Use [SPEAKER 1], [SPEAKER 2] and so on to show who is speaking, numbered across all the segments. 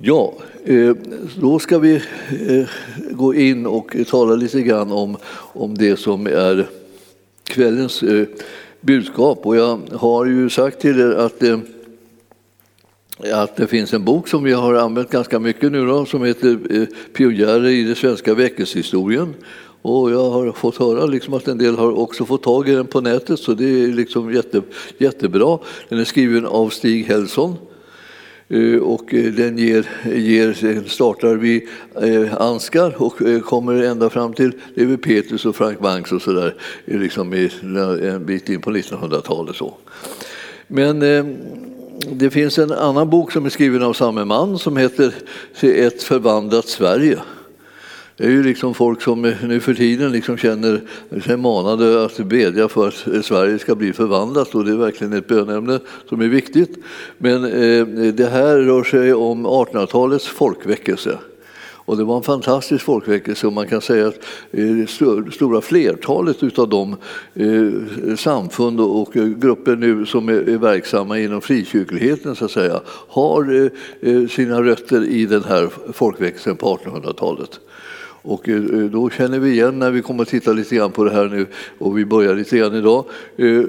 [SPEAKER 1] Ja, eh, då ska vi eh, gå in och tala lite grann om, om det som är kvällens eh, budskap. Och jag har ju sagt till er att, att det finns en bok som vi har använt ganska mycket nu då, som heter Pionjärer i den svenska väckelsehistorien. Och jag har fått höra liksom att en del har också fått tag i den på nätet, så det är liksom jätte, jättebra. Den är skriven av Stig Hellson Eh, och eh, den ger, ger, startar vid eh, Ansgar och eh, kommer ända fram till Levi Petrus och Frank Banks och sådär liksom en bit in på 1900-talet. Men det finns en annan bok som är skriven av samma man som heter Ett förvandlat Sverige. Det är ju liksom folk som nu för tiden liksom känner sig manade att bedja för att Sverige ska bli förvandlat och det är verkligen ett bönämne som är viktigt. Men eh, det här rör sig om 1800-talets folkväckelse. Och det var en fantastisk folkväckelse och man kan säga att eh, det stora flertalet av de eh, samfund och grupper nu som är verksamma inom frikyrkligheten så att säga, har sina rötter i den här folkväckelsen på 1800-talet. Och eh, eh, då känner vi igen när vi kommer att titta lite grann på det här nu. Och vi börjar lite grann idag. Eh,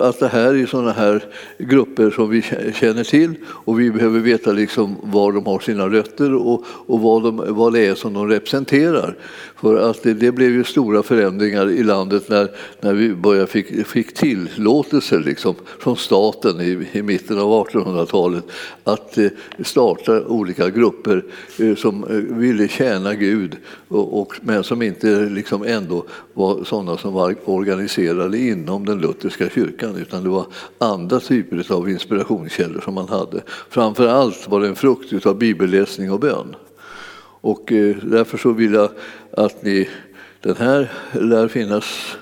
[SPEAKER 1] att det här är sådana här grupper som vi känner till. Och vi behöver veta liksom var de har sina rötter och, och vad, de, vad det är som de representerar. För att det, det blev ju stora förändringar i landet när, när vi började fick, fick tillåtelse liksom, från staten i, i mitten av 1800-talet att starta olika grupper som ville tjäna Gud och, och, men som inte liksom ändå var sådana som var organiserade inom den lutherska kyrkan utan det var andra typer av inspirationskällor som man hade. Framför allt var det en frukt av bibelläsning och bön. Och eh, därför så vill jag att ni, den här lär finnas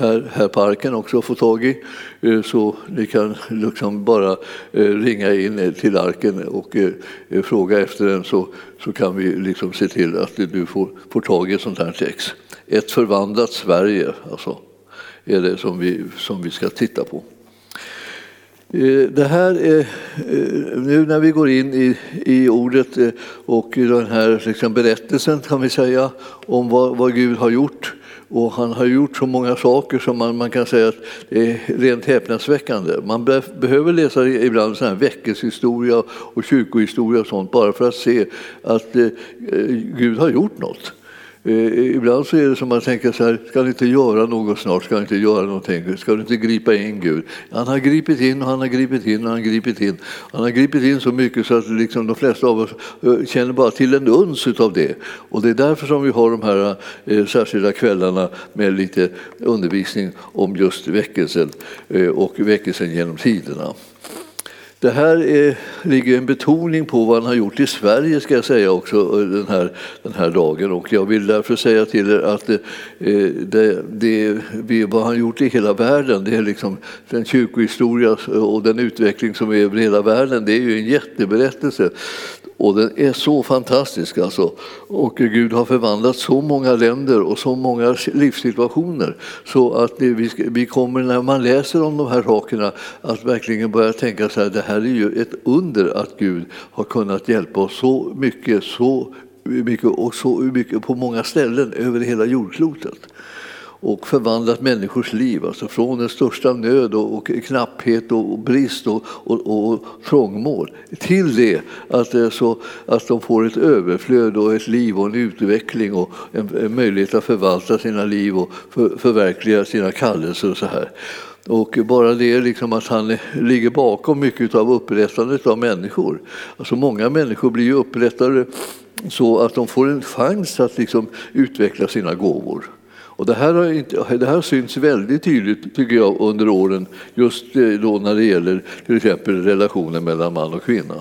[SPEAKER 1] här, här parken också att få tag i. Eh, så ni kan liksom bara eh, ringa in till arken och eh, fråga efter den så, så kan vi liksom se till att du får, får tag i ett sånt här text. Ett förvandlat Sverige alltså, är det som vi, som vi ska titta på. Det här är, nu när vi går in i, i ordet och den här liksom berättelsen kan vi säga om vad, vad Gud har gjort och han har gjort så många saker som man, man kan säga att det är rent häpnadsväckande. Man be, behöver läsa ibland sån här väckelsehistoria och kyrkohistoria och sånt bara för att se att eh, Gud har gjort något. Eh, ibland så är det som man tänker så här, ska du inte göra något snart, ska du inte göra någonting, ska du inte gripa in Gud? Han har gripit in och han har gripit in och han har gripit in. Han har gripit in så mycket så att liksom de flesta av oss eh, känner bara till en uns av det. Och det är därför som vi har de här eh, särskilda kvällarna med lite undervisning om just väckelsen eh, och väckelsen genom tiderna. Det här är, ligger en betoning på vad han har gjort i Sverige ska jag säga också den här, den här dagen och jag vill därför säga till er att eh, det, det, det, vad han gjort i hela världen, det är liksom den kyrkohistoria och den utveckling som är över hela världen, det är ju en jätteberättelse. Och den är så fantastisk alltså. Och Gud har förvandlat så många länder och så många livssituationer så att vi kommer när man läser om de här sakerna att verkligen börja tänka så här, det här är ju ett under att Gud har kunnat hjälpa oss så mycket, så mycket och så mycket på många ställen över hela jordklotet och förvandlat människors liv, alltså från den största nöd och, och knapphet och, och brist och, och, och trångmål till det att, så, att de får ett överflöd och ett liv och en utveckling och en, en möjlighet att förvalta sina liv och för, förverkliga sina kallelser och så här. Och bara det liksom att han ligger bakom mycket av upprättandet av människor. Alltså många människor blir ju upprättade så att de får en chans att liksom utveckla sina gåvor. Och det, här har inte, det här syns väldigt tydligt tycker jag under åren just eh, då när det gäller till exempel relationen mellan man och kvinna.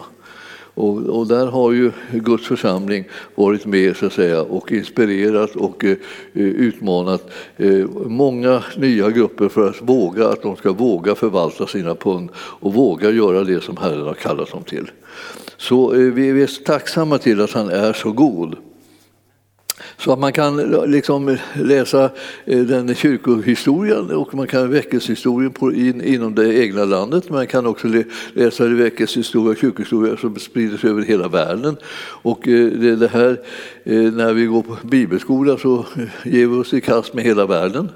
[SPEAKER 1] Och, och, där har ju Guds församling varit med så att säga, och inspirerat och eh, eh, utmanat eh, många nya grupper för att våga att de ska våga förvalta sina pund och våga göra det som Herren har kallat dem till. Så eh, vi är tacksamma till att han är så god. Så att man kan eh, liksom läsa eh, den kyrkohistorien och man kan väckelsehistorien in, inom det egna landet. Man kan också läsa väckelsehistoria och kyrkohistoria som sprider sig över hela världen. Och eh, det, det här, när vi går på bibelskola så ger vi oss i kast med hela världen.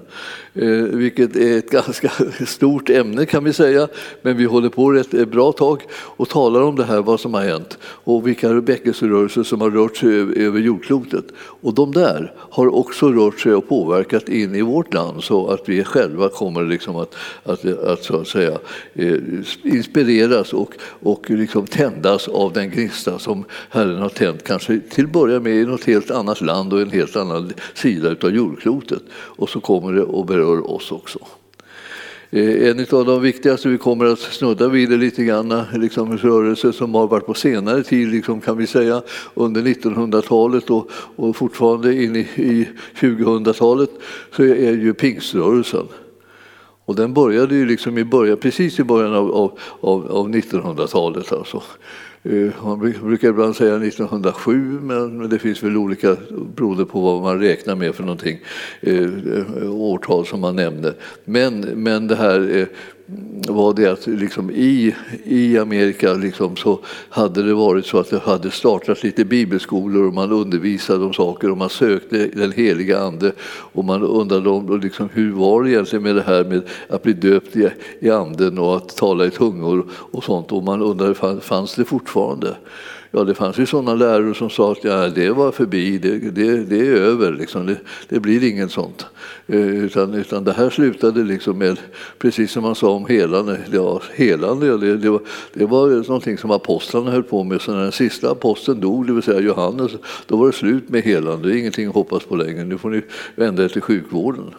[SPEAKER 1] Eh, vilket är ett ganska stort ämne kan vi säga. Men vi håller på ett eh, bra tag och talar om det här, vad som har hänt och vilka väckelserörelser som har rört sig över jordklotet. Och de där har också rört sig och påverkat in i vårt land så att vi själva kommer liksom att, att, att, så att säga, eh, inspireras och, och liksom tändas av den gnista som Herren har tänt, kanske till att börja med i något helt annat land och en helt annan sida av jordklotet. Och så kommer det och berör oss också. Eh, en av de viktigaste vi kommer att snudda vid är lite grann eh, liksom, rörelse som har varit på senare tid, liksom, kan vi säga, under 1900-talet och, och fortfarande in i, i 2000-talet, så är ju pingströrelsen. Och den började ju liksom i början, precis i början av, av, av 1900-talet. Alltså. Eh, man brukar ibland säga 1907, men det finns väl olika beroende på vad man räknar med för någonting, eh, eh, årtal som man nämner. Men, men det här var det att liksom i, i Amerika liksom så hade det varit så att det hade startat lite bibelskolor och man undervisade om saker och man sökte den heliga ande och man undrade om liksom, hur var det egentligen med det här med att bli döpt i, i anden och att tala i tungor och sånt och man undrade fanns det fortfarande? Ja, det fanns ju sådana lärare som sa att ja, det var förbi, det, det, det är över, liksom. det, det, blir inget sånt. Eh, utan, utan det här slutade liksom med, precis som man sa om helande, ja, helande det, det, var, det var någonting som apostlarna höll på med. Så när den sista aposteln dog, det vill säga Johannes, då var det slut med helande, det är ingenting att hoppas på längre, nu får ni vända er till sjukvården.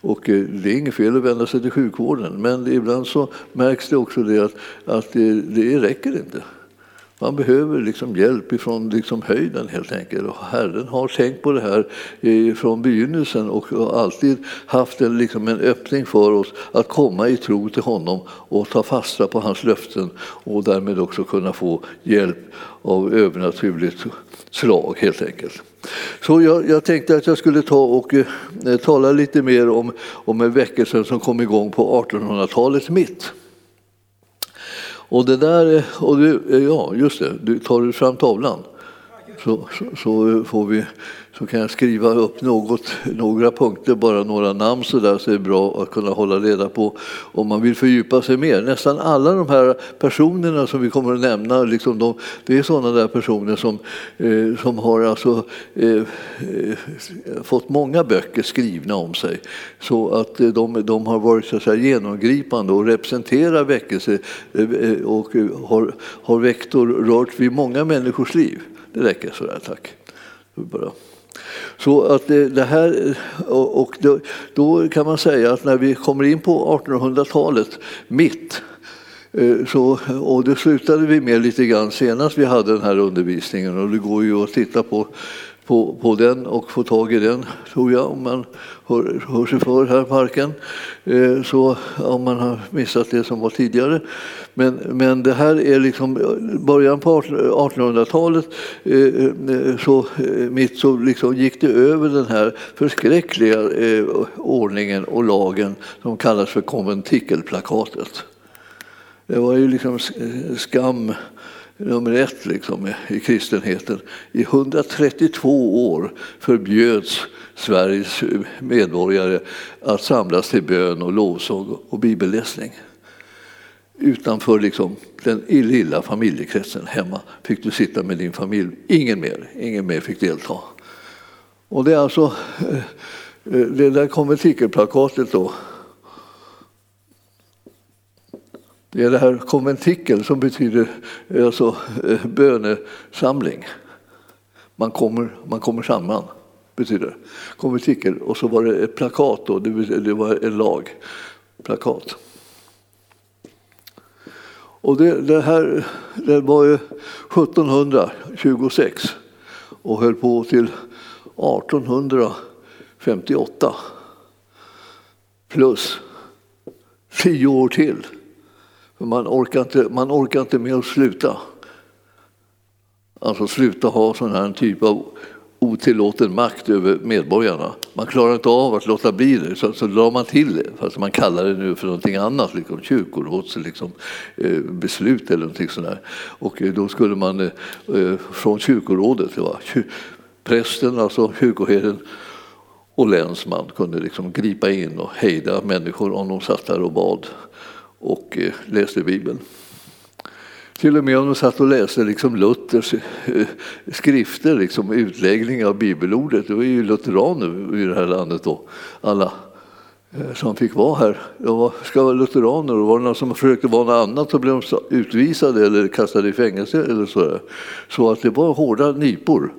[SPEAKER 1] Och eh, det är inget fel att vända sig till sjukvården, men ibland så märks det också det att, att det, det räcker inte. Man behöver liksom hjälp ifrån liksom höjden helt enkelt. Och Herren har tänkt på det här från begynnelsen och alltid haft en, liksom en öppning för oss att komma i tro till honom och ta fasta på hans löften och därmed också kunna få hjälp av övernaturligt slag helt enkelt. Så jag, jag, tänkte att jag skulle ta och eh, tala lite mer om, om en väckelse som kom igång på 1800-talets mitt. Och det där, och du, ja just det, du tar fram tavlan. Så, så, så får vi så kan jag skriva upp något, några punkter, bara några namn så där, så är det bra att kunna hålla reda på om man vill fördjupa sig mer. Nästan alla de här personerna som vi kommer att nämna, liksom de, det är sådana där personer som, eh, som har alltså, eh, eh fått många böcker skrivna om sig. Så att eh, de, de har varit så att säga, genomgripande och representerar väckelse eh, eh, och har, har väckt och rört vid många människors liv. Det räcker sådär, tack. Bara. Så att det, här, och då, då, kan man säga att när vi kommer in på 1800-talet, mitt, eh, så, och det slutade vi med lite grann senast vi hade den här undervisningen och det går ju att titta på på, på den och få tag i den, tror jag, om man hör, hör sig för här i parken. Eh, så om man har missat det som var tidigare. Men, men det här är liksom eh, början på 1800-talet eh, eh, så eh, mitt så liksom gick det över den här förskräckliga ordningen och lagen som kallas för konventikelplakatet. Det var ju liksom skam nummer ett liksom, i kristenheten. I 132 år förbjöds Sveriges medborgare att samlas till bön och lovsång och bibelläsning. Utanför liksom, den lilla familjekretsen hemma fick du sitta med din familj. Ingen mer, ingen mer fick delta. Och det är alltså eh, eh, det där konventikelplakatet då Det är det här konventikel som betyder eh, alltså, eh, bönesamling. Man kommer, man kommer samman, betyder konventikel. Och så var det ett plakat, då, det var en lag. Plakat. Och det, det här det var ju 1726 och höll på till 1858 plus tio år till. Man orkar, inte, man orkar inte med att sluta. Alltså sluta ha sån här typ av otillåten makt över medborgarna. Man klarar inte av att låta bli det, så, så drar man till det. Fast man kallar det nu för någonting annat, liksom kyrkoråds liksom, eh, beslut eller någonting sånt där. Och eh, då skulle man eh, eh från kyrkorådet, det var prästen, alltså kyrkoherden, och länsman kunde liksom gripa in och hejda människor om de satt där och bad och eh, läste Bibeln. Till och med om de satt och läste liksom Luthers eh, skrifter, liksom utläggning av bibelordet. Det var ju lutheraner i det här landet då, alla eh, som fick vara här. De ska vara lutheraner och var det någon som försökte vara något annat så blev de utvisade eller kastade i fängelse eller så. Så att det var hårda nypor.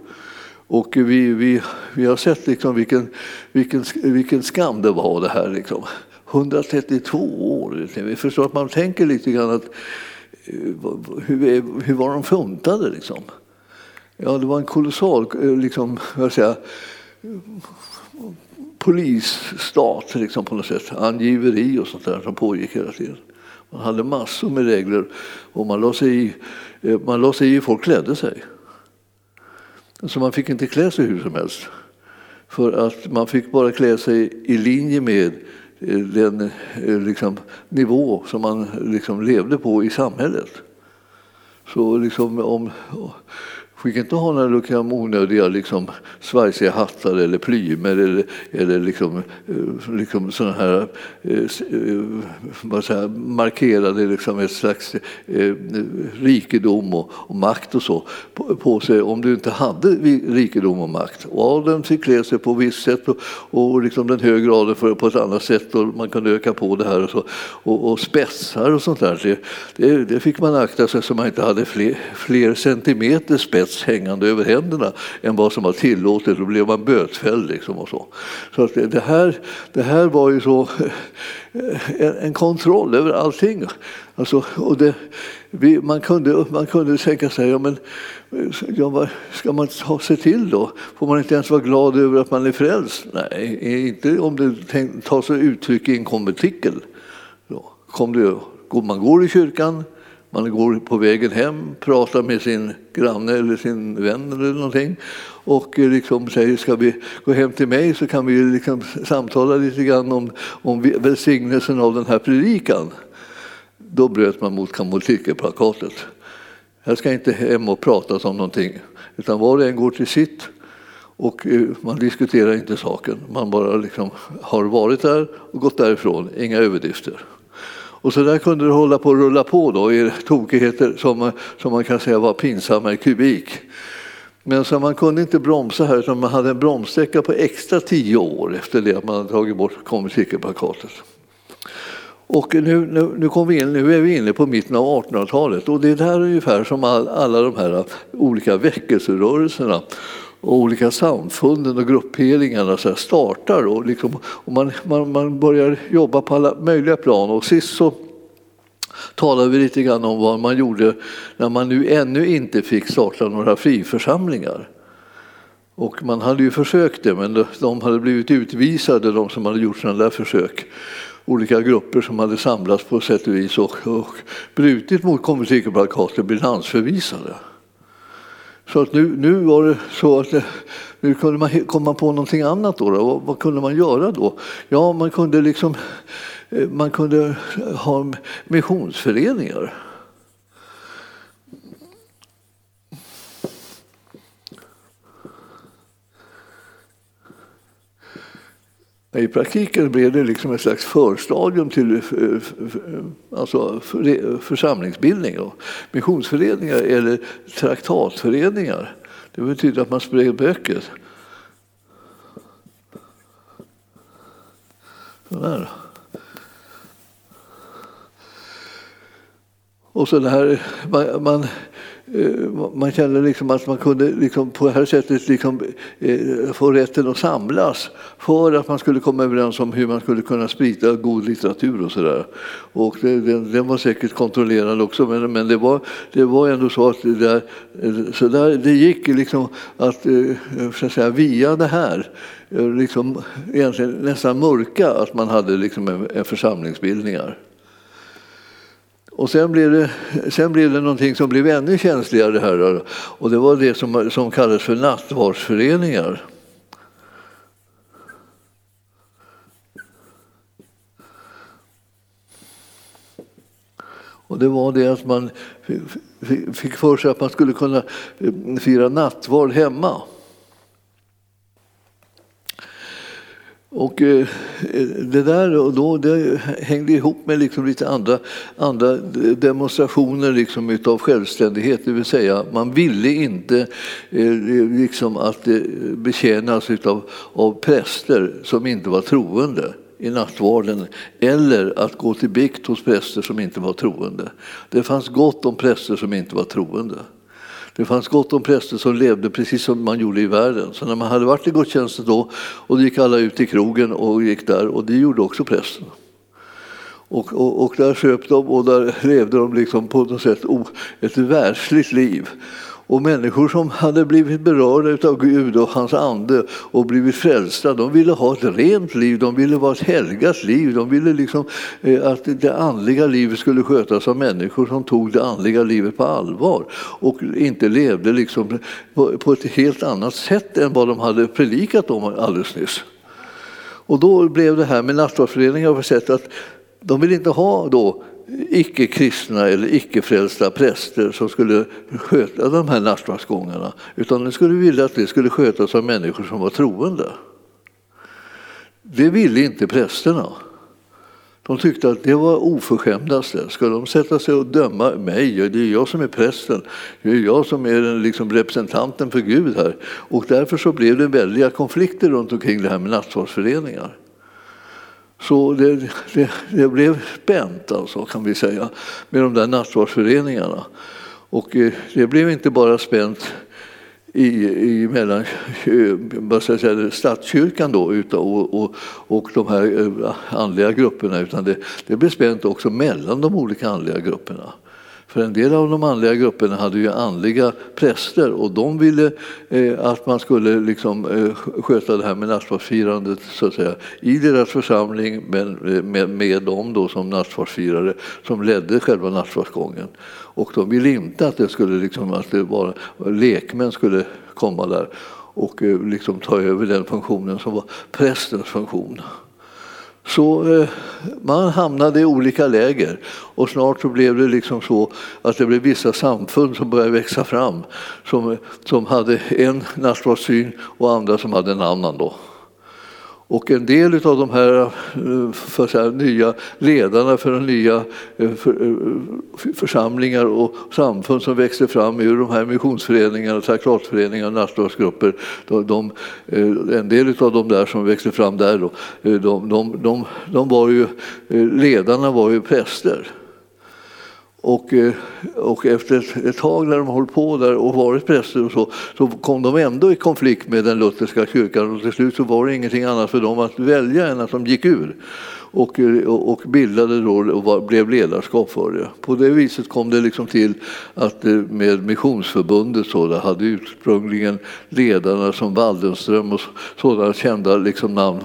[SPEAKER 1] Och vi, vi, vi har sett liksom vilken, vilken, vilken skam det var det här. Liksom. 132 år. Vi förstår att man tänker lite grann att eh, hur, hur var de funtade liksom? Ja, det var en kolossal eh, liksom, vad säga, polisstat liksom, på något sätt. Angiveri och sånt där som pågick hela tiden. Man hade massor med regler och man la sig i, eh, man la sig i hur folk klädde sig. Så man fick inte klä sig hur som helst. För att man fick bara klä sig i linje med den eh, liksom, nivå som man liksom levde på i samhället. Så liksom, om, fick inte ha några liksom, onödiga liksom, svajsiga hattar eller plymer eller, eller liksom, eh, liksom sådana här eh, eh, vad säger, markerade liksom ett slags eh, rikedom och, och, makt och så på, på, sig om du inte hade rikedom och makt. Och adeln fick klä sig på ett visst sätt och, och liksom den högre adeln för på ett annat sätt och man kunde öka på det här och så. Och, och spetsar och sånt där, det, det, det, fick man akta sig så man inte hade fler, fler centimeter spets spets hängande över händerna än vad som var tillåtet. Då blev man bötfälld. Liksom och så så att det, här, det här var ju så eh, en, en kontroll över allting. Alltså, och det, vi, man, kunde, man kunde tänka sig, ja, men, ja, vad ska man ta sig till då? Får man inte ens vara glad över att man är frälst? Nej, inte om det tar sig uttryck i en konventikel. Kom det, man går i kyrkan, man går på vägen hem, pratar med sin granne eller sin vän eller någonting och eh, liksom säger ska vi gå hem till mig så kan vi liksom samtala lite grann om, om välsignelsen av den här predikan. Då bröt man mot kamoltikerplakatet. Jag ska inte hem och prata om någonting utan var och en går till sitt och eh, man diskuterar inte saken. Man bara liksom har varit där och gått därifrån, inga överdrifter. Och så där kunde det hålla på att rulla på då i tokigheter som, som man kan säga var pinsamma i kubik. Men så man kunde inte bromsa här utan man hade en bromssträcka på extra tio år efter det att man hade tagit bort konventikelplakatet. Och nu, nu, nu, kom vi in, nu är vi inne på mitten av 1800-talet och det är där ungefär som all, alla de här olika väckelserörelserna och olika samfunden och grupperingarna så startar och, liksom, och man, man, man börjar jobba på alla möjliga plan. Och sist så talade vi lite grann om vad man gjorde när man nu ännu inte fick starta några friförsamlingar. Och man hade ju försökt det, men de hade blivit utvisade, de som hade gjort sådana där försök. Olika grupper som hade samlats på sätt och vis och, och brutit mot konventikelplakatet blev landsförvisade. Så att nu, nu var det så att eh, nu kunde man komma på någonting annat. Då, då. Vad, vad, kunde man göra då? Ja, man kunde, liksom, eh, man kunde ha missionsföreningar. I praktiken blev det liksom ett slags förstadium till eh, eh, eh, alltså församlingsbildning. Och missionsföreningar eller traktatföreningar. Det betyder att man spred böcker. Sådär. Och så det här, man, man Eh, man kände liksom att man kunde liksom på det här sättet liksom eh, få rätten att samlas för att man skulle komma överens om hur man skulle kunna sprida god litteratur och sådär. Och den, den, var säkert kontrollerad också men, men det, var, det var ändå så att det, där, eh, så där, det gick liksom att, så att säga, via det här liksom egentligen nästan mörka att man hade liksom en, en församlingsbildningar. Och sen blev, det, sen blev det någonting som blev ännu känsligare här och det var det som, som kallades för nattvardsföreningar. Och det var det att man fick för sig att man skulle kunna eh, fira nattvard hemma. Och eh, det där och då, det hängde ihop med liksom lite andra, andra demonstrationer liksom utav självständighet, det vill säga man ville inte eh, liksom att eh, betjänas utav, av präster som inte var troende i nattvarden eller att gå till bikt hos präster som inte var troende. Det fanns gott om präster som inte var troende. Det fanns gott om präster som levde precis som man gjorde i världen. Så när man hade varit i gudstjänsten då och då gick alla ut i krogen och gick där och det gjorde också prästen. Och, och, och där söp de och där levde de liksom på något sätt ett världsligt liv. Och människor som hade blivit berörda av Gud och hans ande och blivit frälsta, de ville ha ett rent liv, de ville vara ett helgat liv. De ville liksom, eh, att det andliga livet skulle skötas av människor som tog det andliga livet på allvar och inte levde liksom på ett helt annat sätt än vad de hade predikat om alldeles nyss. Och då blev det här med nattvardsföreningar på sätt att de vill inte ha då icke-kristna eller icke-frälsta präster som skulle sköta de här nattvardsgångarna utan de skulle vilja att det skulle skötas av människor som var troende. Det ville inte prästerna. De tyckte att det var oförskämdaste. Ska de sätta sig och döma mig? Det är jag som är prästen. Det är jag som är liksom representanten för Gud här. Och därför så blev det väldiga konflikter runt omkring det här med nattvardsföreningar. Så det, det, det, blev spänt alltså, kan vi säga med de där nattvardsföreningarna. Och eh, det blev inte bara spänt i, i mellan eh, vad ska jag säga, statskyrkan då, och, och, och de här eh, andliga grupperna utan det, det blev spänt också mellan de olika andliga grupperna. För en del av de andliga grupperna hade ju andliga präster och de ville eh, att man skulle liksom, eh, sköta det här med nattvardsfirandet så att säga, i deras församling men eh, med, med dem då som nattvardsfirare som ledde själva nattvardsgången. Och de ville inte att det skulle liksom, att det bara lekmän skulle komma där och eh, liksom ta över den funktionen som var prästens funktion. Så eh, man hamnade i olika läger och snart så blev det liksom så att det blev vissa samfund som började växa fram som, som hade en nattvardssyn och andra som hade en annan. Då. Och en del av de här eh, för säga, nya ledarna för de nya eh, eh, för, församlingar och samfund som växte fram ur de här missionsföreningarna, traktatföreningar, nattvardsgrupper. De, de, en del av de där som växte fram där, då, de, de, de, de var ju, ledarna var ju präster. Och, eh, och efter ett, ett tag när de hållit på där och varit präster och så, så kom de ändå i konflikt med den lutherska kyrkan och till slut så var det ingenting annat för dem att välja än att de gick ur och, eh, och bildade då och var, blev ledarskap för det. På det viset kom det liksom till att eh, med Missionsförbundet så där hade ursprungligen ledarna som Waldenström och sådana kända liksom namn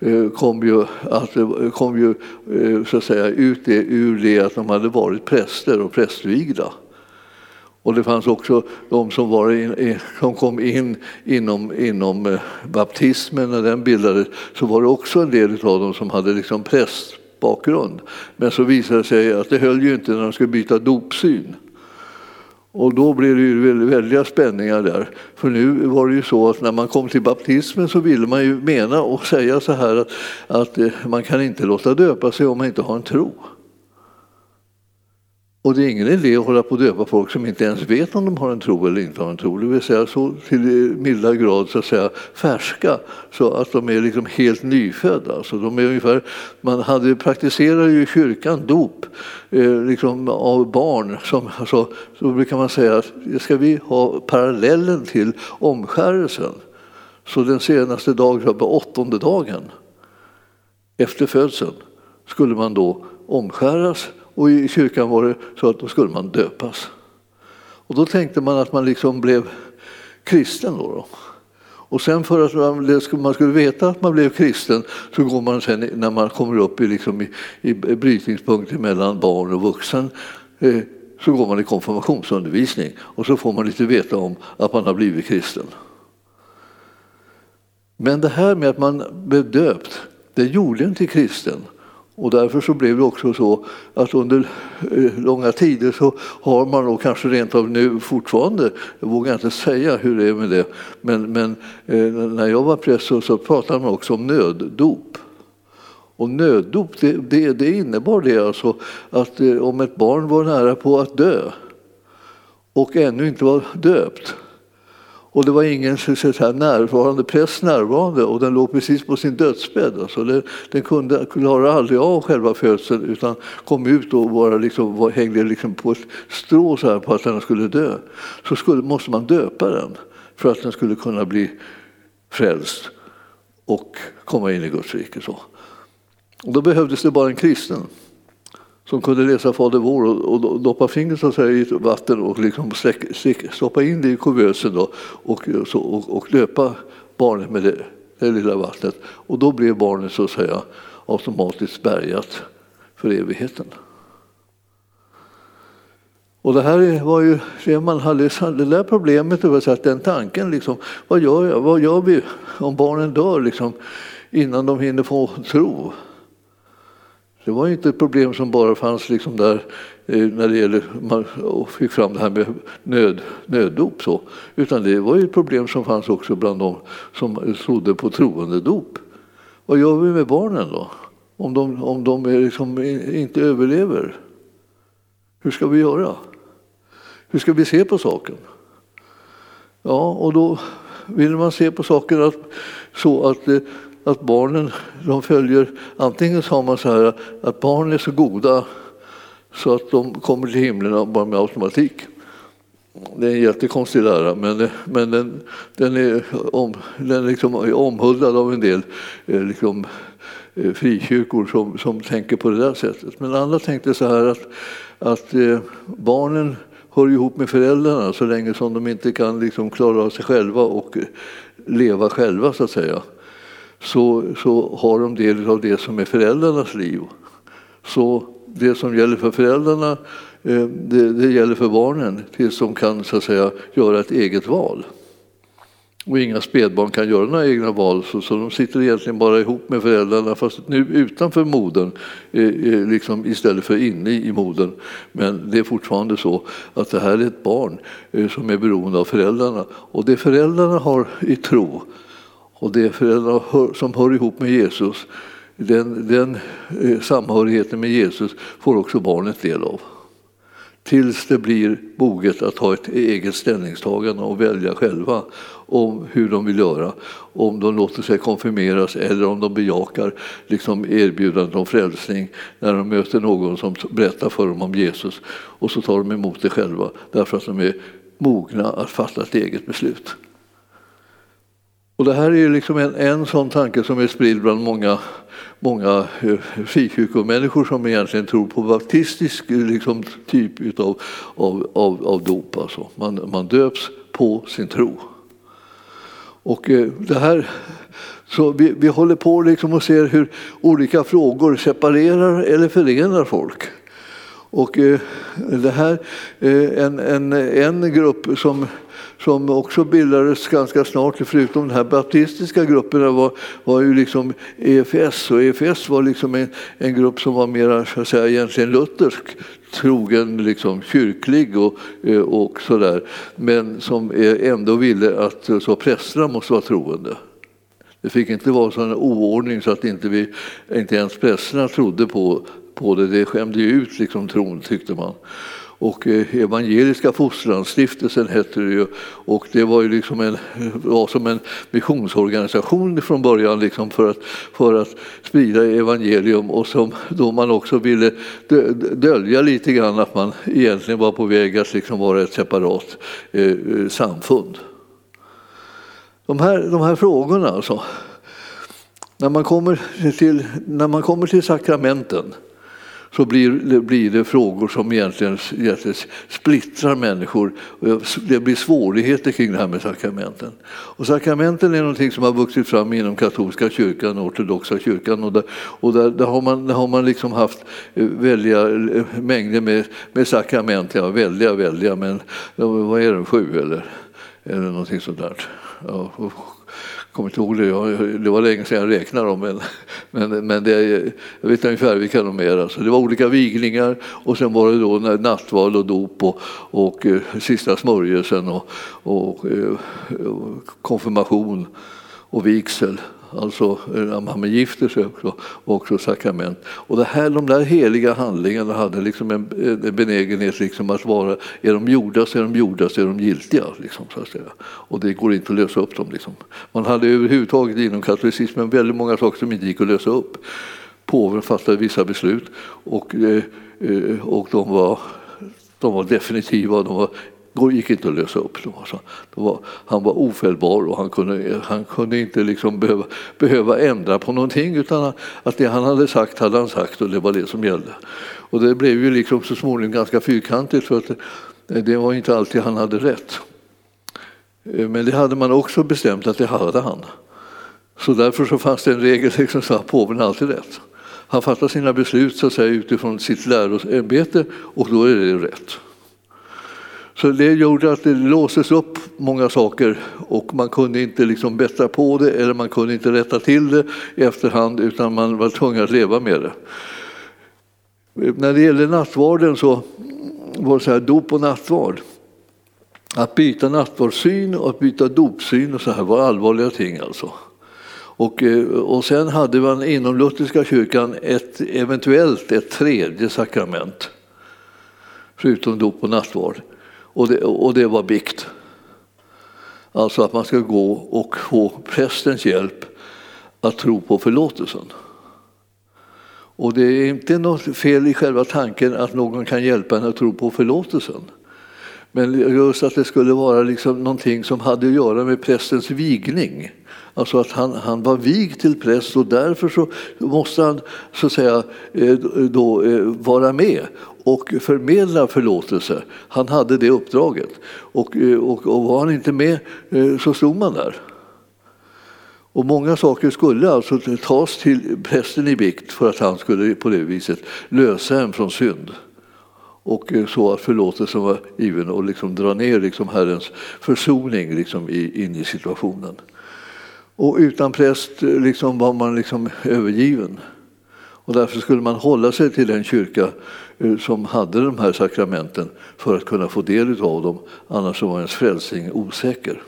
[SPEAKER 1] eh, kom ju, att, kom ju så att säga, ut det, ur det att de hade varit präster och prästvigda. Och det fanns också de som, var in, som kom in inom, inom eh, baptismen när den bildades. Så var det också en del av dem som hade liksom prästbakgrund. Men så visade det sig att det höll ju inte när de skulle byta dopsyn. Och då blev det ju väldiga spänningar där. För nu var det ju så att när man kom till baptismen så ville man ju mena och säga så här att, att eh, man kan inte låta döpa sig om man inte har en tro. Och det är ingen idé att hålla på att döpa folk som inte ens vet om de har en tro eller inte har en tro. Det vill säga så till eh, milda grad så att säga färska så att de är liksom helt nyfödda. Så de är ungefär, man hade praktiserar ju i kyrkan dop eh, liksom av barn. Som, alltså, så brukar man säga att ska vi ha parallellen till omskärelsen. Så den senaste dagen, på åttonde dagen efter födseln skulle man då omskäras och i kyrkan var det så att då skulle man döpas. Och då tänkte man att man liksom blev kristen. Då, då. Och sen för att man skulle veta att man blev kristen så går man sen när man kommer upp i, liksom i, i brytningspunkten mellan barn och vuxen eh, så går man i konfirmationsundervisning och så får man lite veta om att man har blivit kristen. Men det här med att man blev döpt, det gjorde en till kristen. Och därför så blev det också så att under eh, långa tider så har man då kanske rent av nu fortfarande, jag vågar inte säga hur det är med det, men, men eh, när jag var präst så, så pratade man också om nöddop. Och nöddop det, det, det innebar det alltså att eh, om ett barn var nära på att dö och ännu inte var döpt och det var ingen så säga, närvarande präst närvarande och den låg precis på sin dödsbädd. Alltså den, den kunde klara aldrig av själva födseln utan kom ut och bara liksom, var, hängde liksom på ett strå så här på att den skulle dö. Så skulle, måste man döpa den för att den skulle kunna bli frälst och komma in i Guds rike. Så. Och då behövdes det bara en kristen som kunde läsa Fader vår och, och doppa fingret så säga, i vatten och liksom stoppa in det i kuvösen då, och, så, och, och löpa barnet med det, det lilla vattnet. Och då blev barnet så att säga automatiskt bärgat för evigheten. Och det här var ju det man hade, det där problemet, det den tanken, liksom, vad, gör jag, vad gör vi om barnen dör liksom, innan de hinner få tro? Det var inte ett problem som bara fanns liksom där eh, när det gäller, man fick fram det här med nöd, nöddop. Så. Utan det var ett problem som fanns också bland de som trodde på troendedop. Vad gör vi med barnen då? Om de, om de liksom inte överlever? Hur ska vi göra? Hur ska vi se på saken? Ja, och då vill man se på saken att, så att eh, att barnen de följer, antingen sa man så här att barn är så goda så att de kommer till himlen bara med automatik. Det är en jättekonstig lära, men, men den, den, är, om, den liksom är omhuldad av en del eh, liksom, eh, frikyrkor som, som tänker på det där sättet. Men andra tänkte så här att, att eh, barnen hör ihop med föräldrarna så länge som de inte kan liksom klara av sig själva och leva själva så att säga så, så har de del av det som är föräldrarnas liv. Så det som gäller för föräldrarna eh, det, det gäller för barnen tills de kan så att säga, göra ett eget val. Och inga spädbarn kan göra några egna val så, så de sitter egentligen bara ihop med föräldrarna fast nu utanför modern eh, eh liksom istället för inne i modern. Men det är fortfarande så att det här är ett barn eh, som är beroende av föräldrarna. Och det föräldrarna har i tro och det föräldrar som hör ihop med Jesus, den, den eh, samhörigheten med Jesus får också barnet del av. Tills det blir moget att ha ett eget ställningstagande och välja själva om hur de vill göra. Om de låter sig konfirmeras eller om de bejakar liksom erbjudandet om frälsning när de möter någon som berättar för dem om Jesus. Och så tar de emot det själva därför att de är mogna att fatta ett eget beslut. Och det här är liksom en, en sån tanke som är spridd bland många, många eh, frikyrkomänniskor som egentligen tror på baptistisk eh, liksom, typ av, av, av, av dop. Alltså. Man, man döps på sin tro. Och eh, det här, så vi, vi håller på liksom och ser hur olika frågor separerar eller förenar folk. Och eh, det här, eh, en, en, en grupp som som också bildades ganska snart, förutom de här baptistiska grupperna var, var ju liksom EFS och EFS var liksom en, en grupp som var mer så att säga, egentligen luthersk trogen, liksom, kyrklig och, eh, och sådär men som ändå ville att eh, så prästerna måste vara troende. Det fick inte vara sån oordning så att inte, vi, inte ens prästerna trodde på, på det. Det skämde ju ut liksom, tron, tyckte man. Och eh, Evangeliska Fostransstiftelsen hette det ju. Och det var ju liksom en, var som en missionsorganisation från början liksom för, att, för att sprida evangelium och som då man också ville dölja lite grann att man egentligen var på väg att liksom vara ett separat eh, samfund. De här, de här frågorna alltså. När man kommer till, när man kommer till sakramenten så blir, blir det frågor som egentligen, egentligen splittrar människor. Det blir svårigheter kring det här med sakramenten. Och sakramenten är någonting som har vuxit fram inom katolska kyrkan och ortodoxa kyrkan. Och där, och där, där har man, där har man liksom haft eh, väldiga eh, mängder med, med sakrament. Ja, väldiga, väldiga, men vad är det, sju eller, eller någonting sånt där. Ja, kommer inte ihåg det, det var länge sedan jag räknade dem, men, men, men det, jag vet ungefär vilka de är. Alltså, det var olika vigningar och sen var det då nattvard och dop och, och, och sista smörjelsen och, och, eh, och konfirmation och vigsel alltså eh, när man gifter sig också, och också sakrament. Och det här, de där heliga handlingarna hade liksom en, eh, en benägenhet liksom att vara, är de gjorda så är de gjorda så är de giltiga. Liksom, så att säga. Och det går inte att lösa upp dem. Liksom. Man hade överhuvudtaget inom katolicismen väldigt många saker som inte gick att lösa upp. Påven fattade vissa beslut och, eh, och de var de var definitiva, de var gick inte att lösa upp dem. Alltså. Var, han var ofelbar och han kunde, han kunde inte liksom behöva, behöva ändra på någonting utan att det han hade sagt hade han sagt och det var det som gällde. Och det blev ju liksom så småningom ganska fyrkantigt för att det var inte alltid han hade rätt. Eh, men det hade man också bestämt att det hade han. Så därför så fanns det en regel liksom så att påven alltid rätt. Han fattar sina beslut så att säga, utifrån sitt läroämbete och då är det rätt. Så det gjorde att det låses upp många saker och man kunde inte liksom bättra på det eller man kunde inte rätta till det i efterhand utan man var tvungen att leva med det. När det gäller nattvarden så var det så här, dop och nattvard. Att byta nattvardssyn och att byta dopsyn och så här var allvarliga ting alltså. Och, eh, och sen hade man inom lutherska kyrkan ett, eventuellt ett tredje sakrament förutom dop och nattvard. Och det, och det var bikt. Alltså att man ska gå och få prästens hjälp att tro på förlåtelsen. Och det är inte något fel i själva tanken att någon kan hjälpa en att tro på förlåtelsen. Men just att det skulle vara liksom någonting som hade att göra med prästens vigning. Alltså att han, han var vigd till präst och därför så måste han så att säga, eh, då, eh, vara med och förmedla förlåtelse. Han hade det uppdraget. Och, eh, och, och var han inte med eh, så stod man där. Och många saker skulle alltså tas till prästen i bikt för att han skulle på det viset lösa en från synd. Och eh, så att förlåtelsen var given och liksom dra ner liksom Herrens försoning liksom in i situationen. Och utan präst liksom var man liksom övergiven. Och därför skulle man hålla sig till den kyrka Eh, som hade de här sakramenten för att kunna få del av dem, annars var ens frälsning osäker.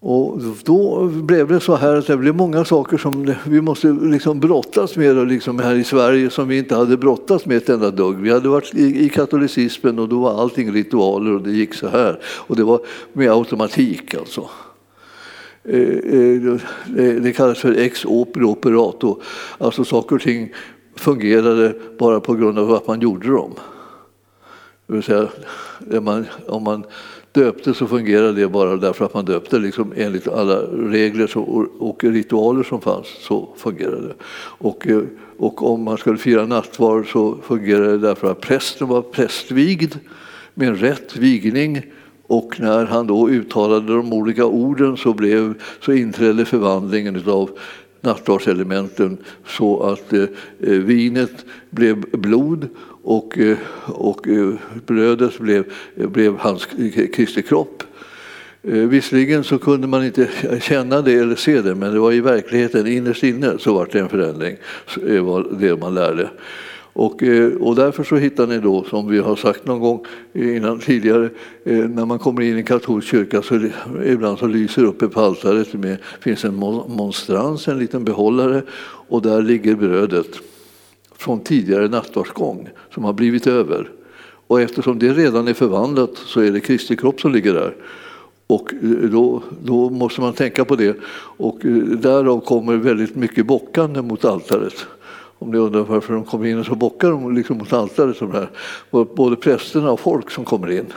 [SPEAKER 1] Och då blev det så här att det blev många saker som vi måste liksom brottas med liksom här i Sverige som vi inte hade brottats med ett enda dugg. Vi hade varit i katolicismen och då var allting ritualer och det gick så här. Och det var med automatik alltså. Eh, eh, det kallas för ex opere operato, alltså saker och ting fungerade bara på grund av att man gjorde dem. Det vill säga, man, om man döpte så fungerade det bara därför att man döpte liksom enligt alla regler och ritualer som fanns. så fungerade det. Och, och om man skulle fira nattvard så fungerade det därför att prästen var prästvigd med en rätt vigning och när han då uttalade de olika orden så, blev, så inträdde förvandlingen av nattvardselementen så att eh, eh, vinet blev blod och, eh, och eh, brödet blev, eh, blev hans Kristi kropp. Eh, visserligen så kunde man inte känna det eller se det men det var i verkligheten innerst inne så var det en förändring, det var det man lärde. Och, eh, och därför så hittar ni då, som vi har sagt någon gång innan tidigare, eh, när man kommer in i katolsk kyrka så ibland så lyser uppe på altaret med, finns en monstrans, en liten behållare och där ligger brödet från tidigare nattvardsgång som har blivit över. Och eftersom det redan är förvandlat så är det Kristi kropp som ligger där. Och eh, då, då måste man tänka på det och därav kommer väldigt mycket bockande mot altaret. Om ni undrar varför de kommer in och så bockar de liksom mot altaret. Som här. Både prästerna och folk som kommer in.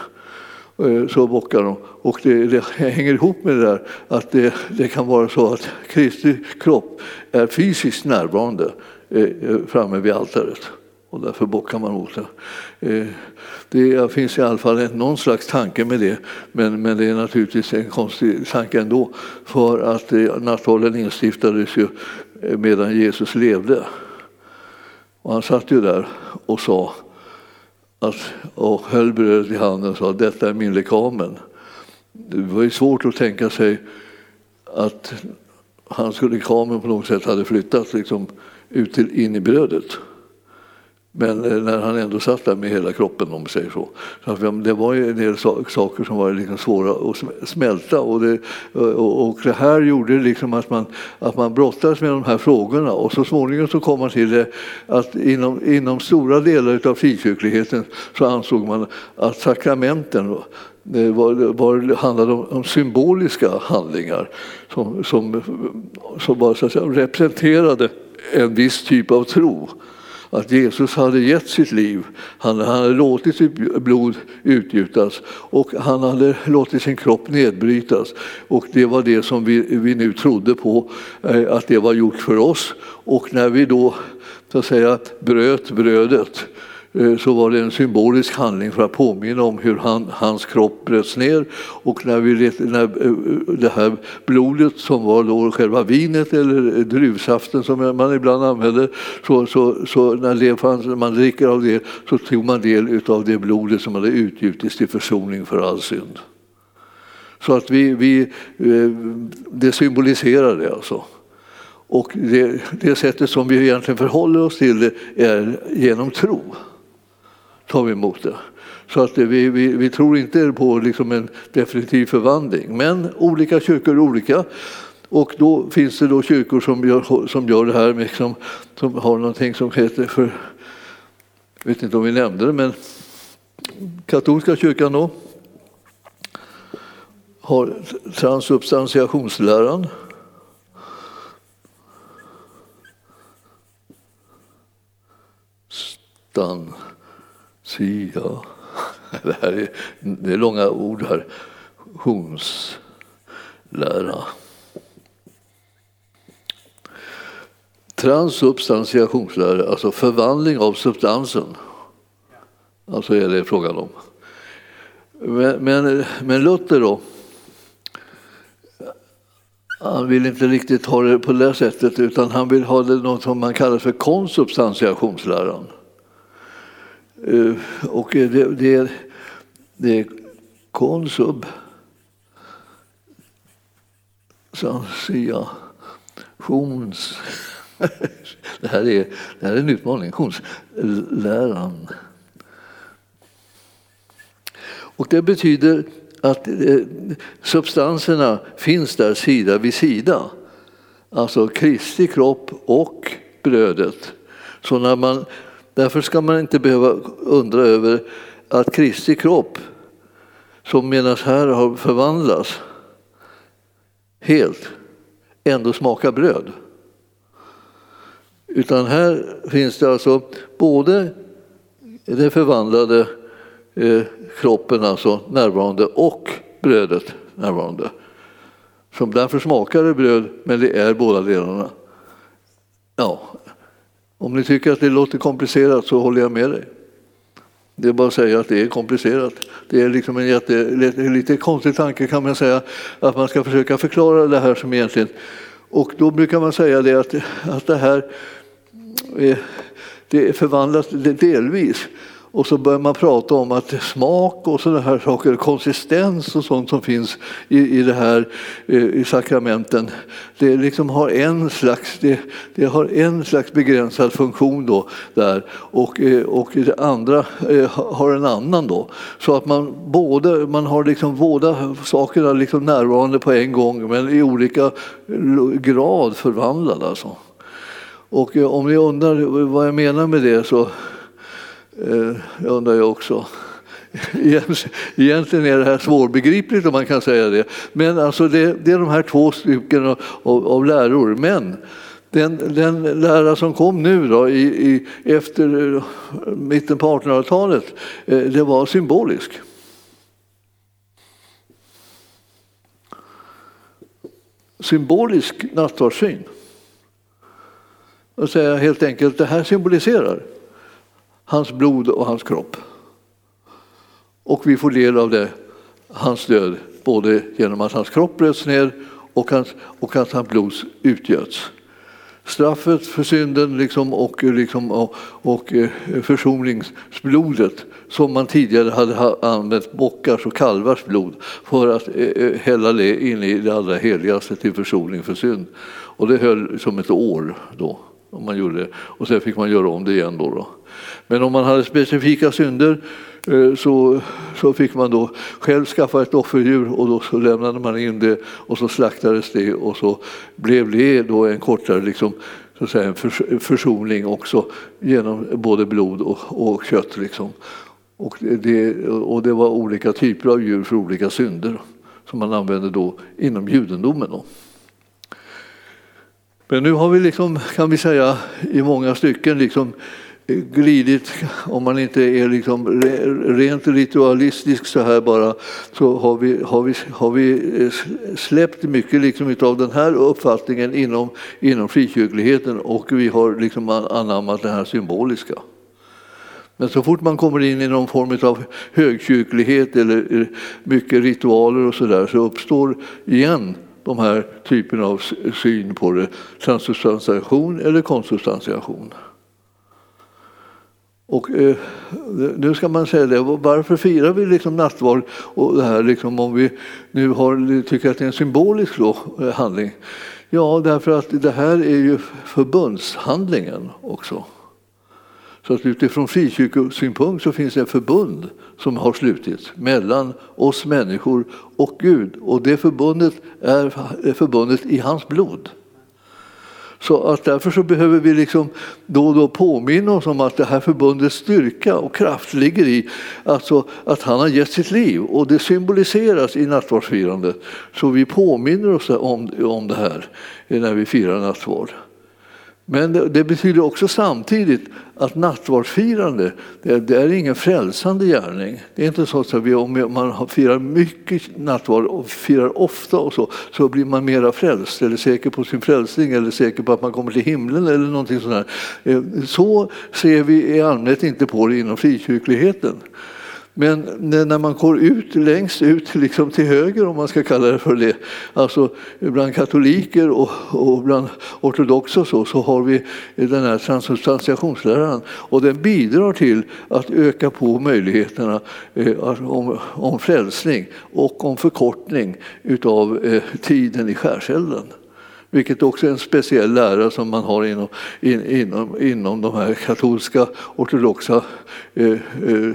[SPEAKER 1] Eh, så bockar de. Och det, det, hänger ihop med det där att det, det kan vara så att Kristi kropp är fysiskt närvarande eh, eh, framme vid altaret och därför bockar man mot det. Det finns i alla fall någon slags tanke med det, men, men det är naturligtvis en konstig tanke ändå. För att nattvarden instiftades ju medan Jesus levde. Och han satt ju där och sa att, och höll brödet i handen och sa detta är min lekamen. Det var ju svårt att tänka sig att hans lekamen på något sätt hade flyttat liksom, ut till, in i brödet. Men eh, när han ändå satt där med hela kroppen om säger så. så det var ju en del saker som var liksom svåra att smälta. Och det, eh, och det här gjorde liksom att man, att man brottades med de här frågorna. Och så småningom så kom man till det att inom, inom stora delar av frikyrkligheten så ansåg man att sakramenten det eh, var, var, handlade om, om, symboliska handlingar som, som, som bara, så att säga, representerade en viss typ av tro att Jesus hade gett sitt liv, han hade låtit sitt blod utgjutas och han hade låtit sin kropp nedbrytas. Och det var det som vi, vi nu trodde på, eh, att det var gjort för oss. Och när vi då så att säga, bröt brödet Eh, Eh, så var det en symbolisk handling för att påminna om hur han, hans kropp bröts ner. Och när, vi, när eh, eh, det här blodet som var då själva vinet eller druvsaften som man ibland använder, så, så, så när det fanns, man dricker av det så tog man del av det blodet som hade utgjutits till försoning för all synd. Så att vi, vi, det symboliserar det alltså. Och det, det sättet som vi egentligen förhåller oss till det är genom tro tar vi emot det. Så att vi, vi, vi tror inte på liksom en definitiv förvandling. Men olika kyrkor är olika. Och då finns det då kyrkor som gör, som gör det här, liksom, som, som har någonting som heter för, jag vet inte om vi nämnde det, men katolska kyrkan då har transubstantiationsläran. Stan Sia. Det, här är, det är långa ord här. Honslära. Transubstantiationslära, alltså förvandling av substansen. Alltså är det frågan om. Men, men, men Luther då? Han vill inte riktigt ha det på det sättet utan han vill ha det något som man kallar för konsubstantiationsläran. Eh, och det, det, det är konsub Sanciations... Det här är, det här är en utmaning. Läran. Och det betyder att eh, substanserna finns där sida vid sida. Alltså Kristi kropp och brödet. Så när man Därför ska man inte behöva undra över att Kristi kropp, som menas här har förvandlats helt, ändå smakar bröd. Utan här finns det alltså både den förvandlade eh, kroppen alltså närvarande och brödet närvarande. Så därför smakar det bröd, men det är båda delarna. Ja, om ni tycker att det låter komplicerat så håller jag med dig. Det är bara att säga att det är komplicerat. Det är liksom en jätte, lite konstig tanke kan man säga, att man ska försöka förklara det här som egentligen... Och då brukar man säga det att, att det här eh, det förvandlas delvis och så börjar man prata om att smak och sådana här saker, konsistens och sånt som finns i, i det här eh, i sakramenten, det liksom har en slags, det, det, har en slags begränsad funktion då där och, eh, och det andra eh, har en annan då. Så att man, både, man har liksom båda sakerna liksom närvarande på en gång men i olika grad förvandlade. Alltså. Och om ni undrar vad jag menar med det så Eh, jag undrar jag också. Egentligen är det här svårbegripligt om man kan säga det. Men alltså det, det är de här två stycken av, av läror. Men den, den lära som kom nu då, i, i, efter eh, mitten på 1800-talet, eh, det var symbolisk. Symbolisk nattvardssyn. och säga helt enkelt det här symboliserar hans blod och hans kropp. Och vi får del av det, hans död, både genom att hans kropp bröts ner och, hans, och att hans blod utgöts. Straffet för synden liksom och, liksom, och, och eh, försoningsblodet som man tidigare hade använt bockars och kalvars blod för att eh, eh hälla det in i det allra heligaste till försoning för synd. Och det höll som ett år då. Om man gjorde det. Och sen fick man göra om det igen. Då, då. Men om man hade specifika synder eh, så, så fick man då själv skaffa ett offerdjur och då så lämnade man in det och så slaktades det och så blev det då en kortare liksom, så att säga, en försoning också genom både blod och, och kött. Liksom. Och, det, och det var olika typer av djur för olika synder som man använde då inom judendomen. Då. Men nu har vi liksom, kan vi säga i många stycken liksom eh, glidit, om man inte är liksom rent ritualistisk så här bara, så har vi, har vi, har vi eh, släppt mycket liksom av den här uppfattningen inom, inom frikyrkligheten och vi har liksom anammat det här symboliska. Men så fort man kommer in i någon form av högkyrklighet eller eh, mycket ritualer och så där så uppstår igen de här typerna av syn på det, transsubstantiation eller konsubstantiation. Och, eh, nu ska man säga det, varför firar vi liksom nattvard och det här liksom, om vi nu har, tycker att det är en symbolisk då, eh, handling? Ja, därför att det här är ju förbundshandlingen också. Så att utifrån frikyrkosynpunkt så finns det ett förbund som har slutits mellan oss människor och Gud. Och det förbundet är förbundet i hans blod. Så att därför så behöver vi liksom då och då påminna oss om att det här förbundets styrka och kraft ligger i alltså att han har gett sitt liv och det symboliseras i nattvardsfirandet. Så vi påminner oss om, om det här när vi firar nattvard. Men det, det, betyder också samtidigt att nattvardsfirande, det, det, är ingen frälsande gärning. Det är inte så att vi, om man firar mycket nattvard och firar ofta och så, så blir man mera frälst eller säker på sin frälsning eller säker på att man kommer till himlen eller någonting sånt. Eh, så ser vi i allmänhet inte på det inom frikyrkligheten. Men när man går ut längst ut liksom till höger, om man ska kalla det för det, alltså bland katoliker och, och bland ortodoxa så, så har vi den här transsubstantiationsläran. och den bidrar till att öka på möjligheterna eh, alltså om, om frälsning och om förkortning utav eh, tiden i skärselden vilket också är en speciell lära som man har inom, in, inom, inom de här katolska ortodoxa eh, eh,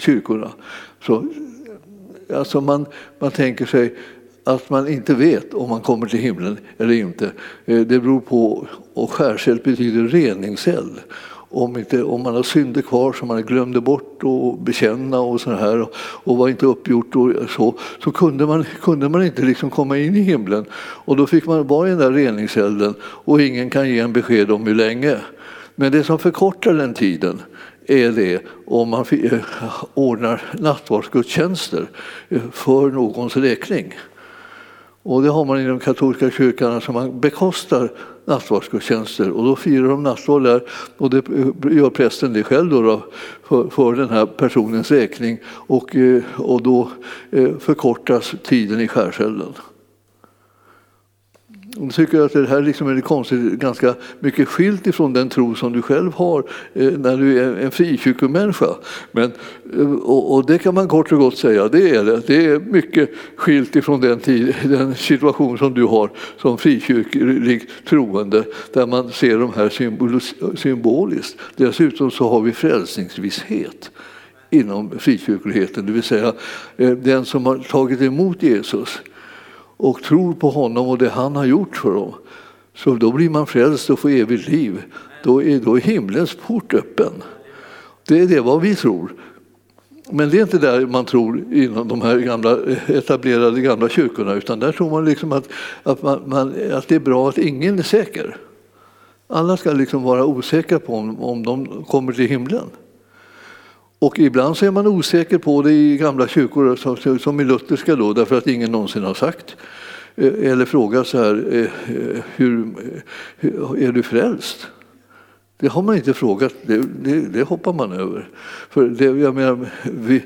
[SPEAKER 1] kyrkorna. Så, alltså man, man tänker sig att man inte vet om man kommer till himlen eller inte. Eh, det beror på, och skärseld betyder reningseld om, inte, om man har synder kvar som man glömde bort att bekänna och så här och, och var inte uppgjort och så, så kunde man, kunde man inte liksom komma in i himlen. Och då fick man vara i den där reningselden och ingen kan ge en besked om hur länge. Men det som förkortar den tiden är det om man eh, ordnar nattvardsgudstjänster eh, för någons räkning. Och det har man i de katolska kyrkan, alltså man bekostar nattvardsgudstjänster. Och då firar de nattvard där. Och det gör prästen det själv då, då för, för, den här personens räkning. Och, eh, och då eh, förkortas tiden i skärselden. Jag tycker att det här liksom är konstigt, ganska mycket skilt ifrån den tro som du själv har eh, när du är en frikyrkomänniska. Men, eh, och, och, det kan man kort och gott säga, det är det. Det är mycket skilt ifrån den, tid, den situation som du har som frikyrklig troende där man ser de här symboliskt. Dessutom så har vi frälsningsvisshet inom frikyrkligheten, det vill säga eh, den som har tagit emot Jesus och tror på honom och det han har gjort för dem, så då blir man frälst och får evigt liv. Då är, då är himlens port öppen. Det är det vad vi tror. Men det är inte där man tror inom de här gamla, etablerade gamla kyrkorna utan där tror man, liksom att, att, man, man, att det är bra att ingen är säker. Alla ska liksom vara osäkra på om, om de kommer till himlen. Och ibland så är man osäker på det i gamla kyrkor, som i lutherska då, därför att ingen någonsin har sagt eh, eller frågat så här, eh, eh, hur, är du frälst? Det har man inte frågat, det, det, det hoppar man över. För det, jag menar, vi,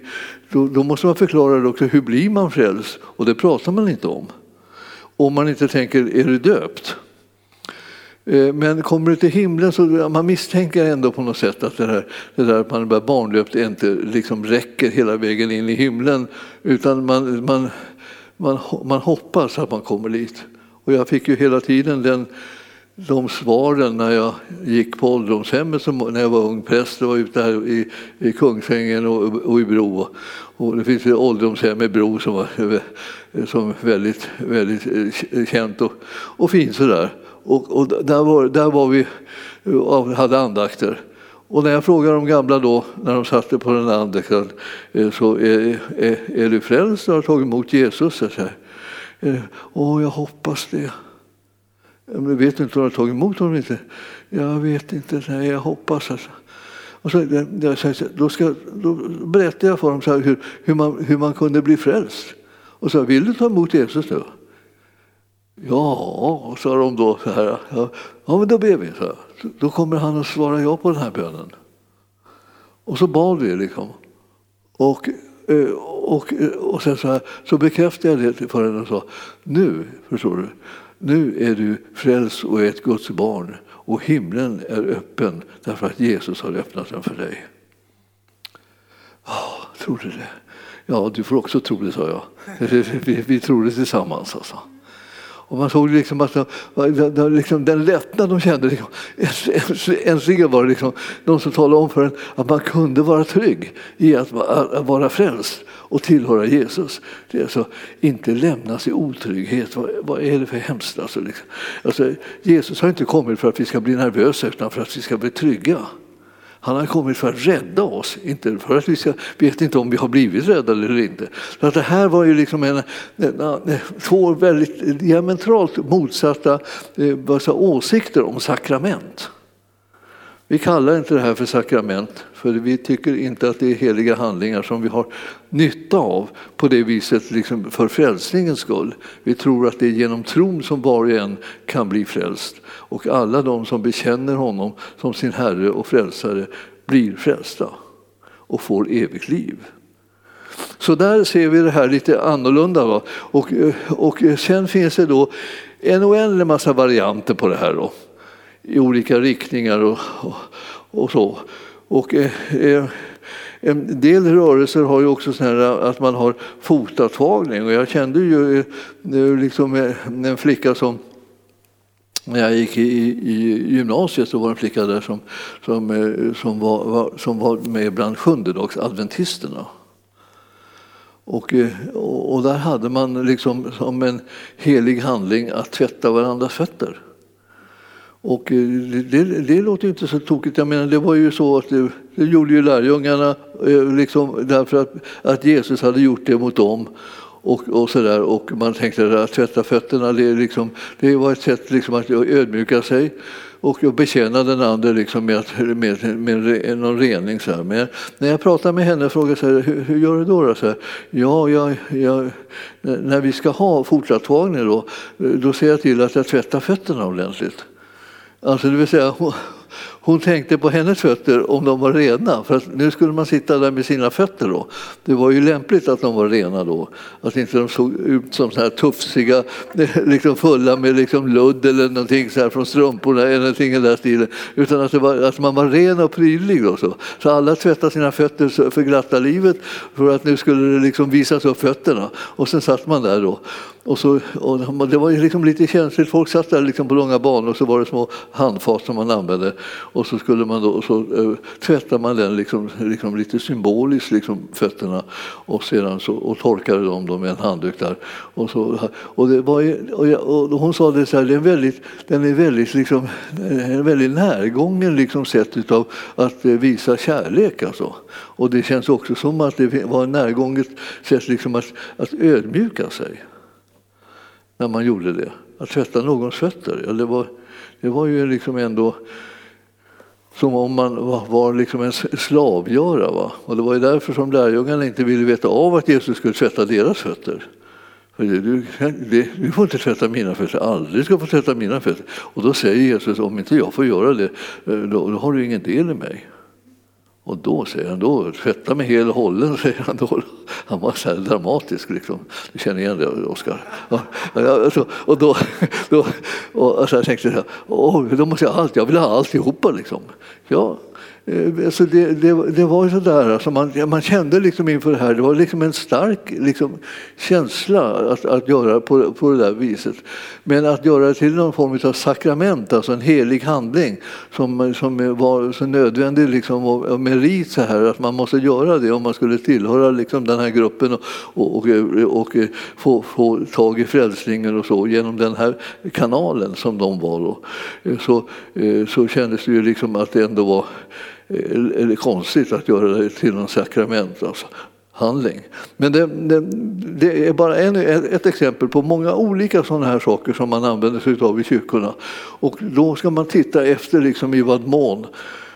[SPEAKER 1] då, då, måste man förklara också, hur blir man frälst? Och det pratar man inte om. Om man inte tänker, är du döpt? Eh, men kommer du till himlen så man misstänker ändå på något sätt att det, här, det där att man är barnlöpt inte liksom räcker hela vägen in i himlen. Utan man, man, man, man hoppas att man kommer dit. Och jag fick ju hela tiden den, de svaren när jag gick på ålderdomshemmet som, när jag var ung präst och var ute här i, i Kungsängen och, och i Bro. Och det finns ett ålderdomshem i Bro som var som väldigt, väldigt eh, känt och, och fint sådär. Och, och där, var, där var vi och hade andakter. Och när jag frågade de gamla då, när de satt på den där andakten, eh, så är, är, är du frälst och har tagit emot Jesus? Jag säger, Åh, jag hoppas det. Men vet du inte om du har tagit emot honom inte? Jag vet inte, nej, jag hoppas. Alltså. Och så, då, ska, då berättade jag för dem så här, hur, hur, man, hur man kunde bli frälst. Och så vill du ta emot Jesus nu? Ja, sa de då så här. Ja, men då ber vi. Så Då kommer han att svara ja på den här bönen. Och så bad vi liksom. Och, eh, och, eh, och sen så, här, så bekräftade jag det för henne och sa nu, förstår du, nu är du frälst och är ett Guds barn och himlen är öppen därför att Jesus har öppnat den för dig. Oh, tror du det? Ja, du får också tro det, sa jag. Vi, vi tror det tillsammans. Alltså. Och man såg liksom att liksom, den lättnad de kände. Liksom, äntligen var det liksom, någon som talade om för en att man kunde vara trygg i att, att vara frälst och tillhöra Jesus. Det är alltså inte lämnas i otrygghet. Vad, vad är det för hemskt? Alltså, liksom. alltså, Jesus har inte kommit för att vi ska bli nervösa utan för att vi ska bli trygga. Han har kommit för att rädda oss, inte för att vi ska, vet inte om vi har blivit räddade eller inte. Så att det här var ju liksom en, en, en två väldigt diametralt motsatta eh, åsikter om sakrament. Vi kallar inte det här för sakrament, för vi tycker inte att det är heliga handlingar som vi har nytta av på det viset liksom för frälsningens skull. Vi tror att det är genom tron som var och en kan bli frälst. Och alla de som bekänner honom som sin Herre och frälsare blir frälsta och får evigt liv. Så där ser vi det här lite annorlunda. Va? Och, och sen finns det då en oändlig massa varianter på det här. Då i olika riktningar och, och, och så. Och, eh, eh en del rörelser har ju också här att man har fotavtagning. och jag kände ju eh, eh, liksom en flicka som när jag gick i, i gymnasiet så var det en flicka där som, som, som, var, var, som var med bland sjundedagsadventisterna. Och, och där hade man liksom som en helig handling att tvätta varandras fötter. Och eh, det, det, låter ju inte så tokigt. Jag menar, det var ju så att det, det gjorde ju lärjungarna eh, liksom, därför att, att Jesus hade gjort det mot dem. Och, och, så där. och man tänkte att tvätta fötterna, det, liksom, det var ett sätt liksom att ödmjuka sig och betjäna den andra liksom med, med, med, någon rening. Så här. Men när jag pratar med henne frågar så här, hur, hur gör du då? då? Så här, ja, jag, jag, när vi ska ha fortsatt då, eh, då ser jag till att jag tvättar fötterna ordentligt. Alltså det vill säga, hon, hon, tänkte på hennes fötter om de var rena, för att nu skulle man sitta där med sina fötter. Då. Det var ju lämpligt att de var rena då, att inte de såg ut som så här tufsiga, liksom fulla med liksom ludd eller någonting så här från strumporna eller någonting i den stilen, utan att, var, att, man var ren och prydlig. Då, så. så alla tvättade sina fötter för glatta livet för att nu skulle det liksom visas upp fötterna. Och sen satt man där då och, så, och det var ju liksom lite känsligt, folk satt där liksom på långa banor och så var det små handfat som man använde och så skulle man då, så uh, tvättade man den liksom, liksom lite symboliskt, liksom, fötterna och sedan så, och torkade dem då med en handduk där. Och, så, och, det var, och, jag, och hon sa det så här, den är väldigt, den är väldigt, liksom, en väldigt närgången liksom, sätt utav att eh, visa kärlek. Alltså. Och det känns också som att det var ett närgånget sätt liksom, att, att ödmjuka sig när man gjorde det. Att tvätta någons fötter, ja, det, var, det var ju liksom ändå som om man var, var liksom en slavgöra. Va? Och det var ju därför som lärjungarna inte ville veta av att Jesus skulle tvätta deras fötter. Du, du, du får inte tvätta mina fötter, aldrig ska få tvätta mina fötter. Och då säger Jesus, om inte jag får göra det, eh, då, då har du ingen del i mig. Och då säger han, då, tvätta mig hel och hållen, säger han då. Han var så här dramatisk liksom. Du känner igen det Oskar? Ja, alltså, och då, då och, alltså, jag tänkte jag, då måste jag allt, jag vill ha alltihopa liksom. Ja, Eh, alltså det, det, det var så där, alltså man, man kände liksom inför det här, det var liksom en stark liksom känsla att, att göra på, på det där viset. Men att göra det till någon form av sakrament, alltså en helig handling som, som var så nödvändig liksom, och, och merit så här, att man måste göra det om man skulle tillhöra liksom, den här gruppen och, och, och, och få, få tag i frälsningen och så genom den här kanalen som de var. Då. Eh, så, eh, så kändes det ju liksom att det ändå var eller det konstigt att göra det till någon sakrament. Alltså handling. Men det, det, det, är bara en, ett exempel på många olika sådana här saker som man använder sig av i kyrkorna. Och då ska man titta efter liksom i vad mån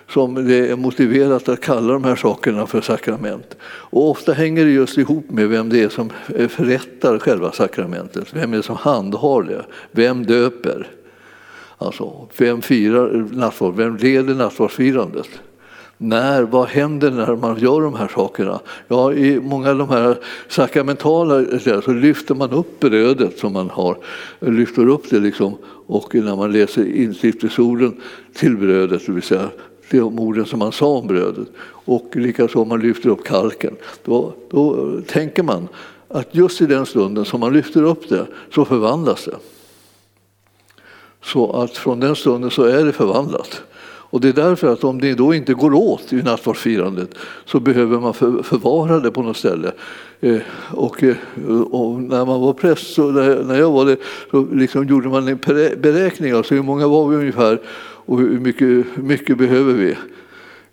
[SPEAKER 1] som det är motiverat att kalla de här sakerna för sakrament. Och ofta hänger det just ihop med vem det är som förrättar själva sakramentet. Vem är det som handhar det? Vem döper? Alltså, vem firar nattvard? Vem leder nattvardsfirandet? När, vad händer när man gör de här sakerna? Ja, I många av de här sakramentala så lyfter man upp brödet som man har, lyfter upp det liksom, och när man läser instiftelsorden till brödet, det vill säga de orden som man sa om brödet, och likaså om man lyfter upp kalken, då, då tänker man att just i den stunden som man lyfter upp det så förvandlas det. Så att från den stunden så är det förvandlat. Och det är därför att om det då inte går åt i nattvardsfirandet så behöver man förvara det på något ställe. Eh, och, eh, och, när man var präst, så när jag var det, så liksom gjorde man en beräkning, alltså hur många var vi ungefär och hur mycket, mycket behöver vi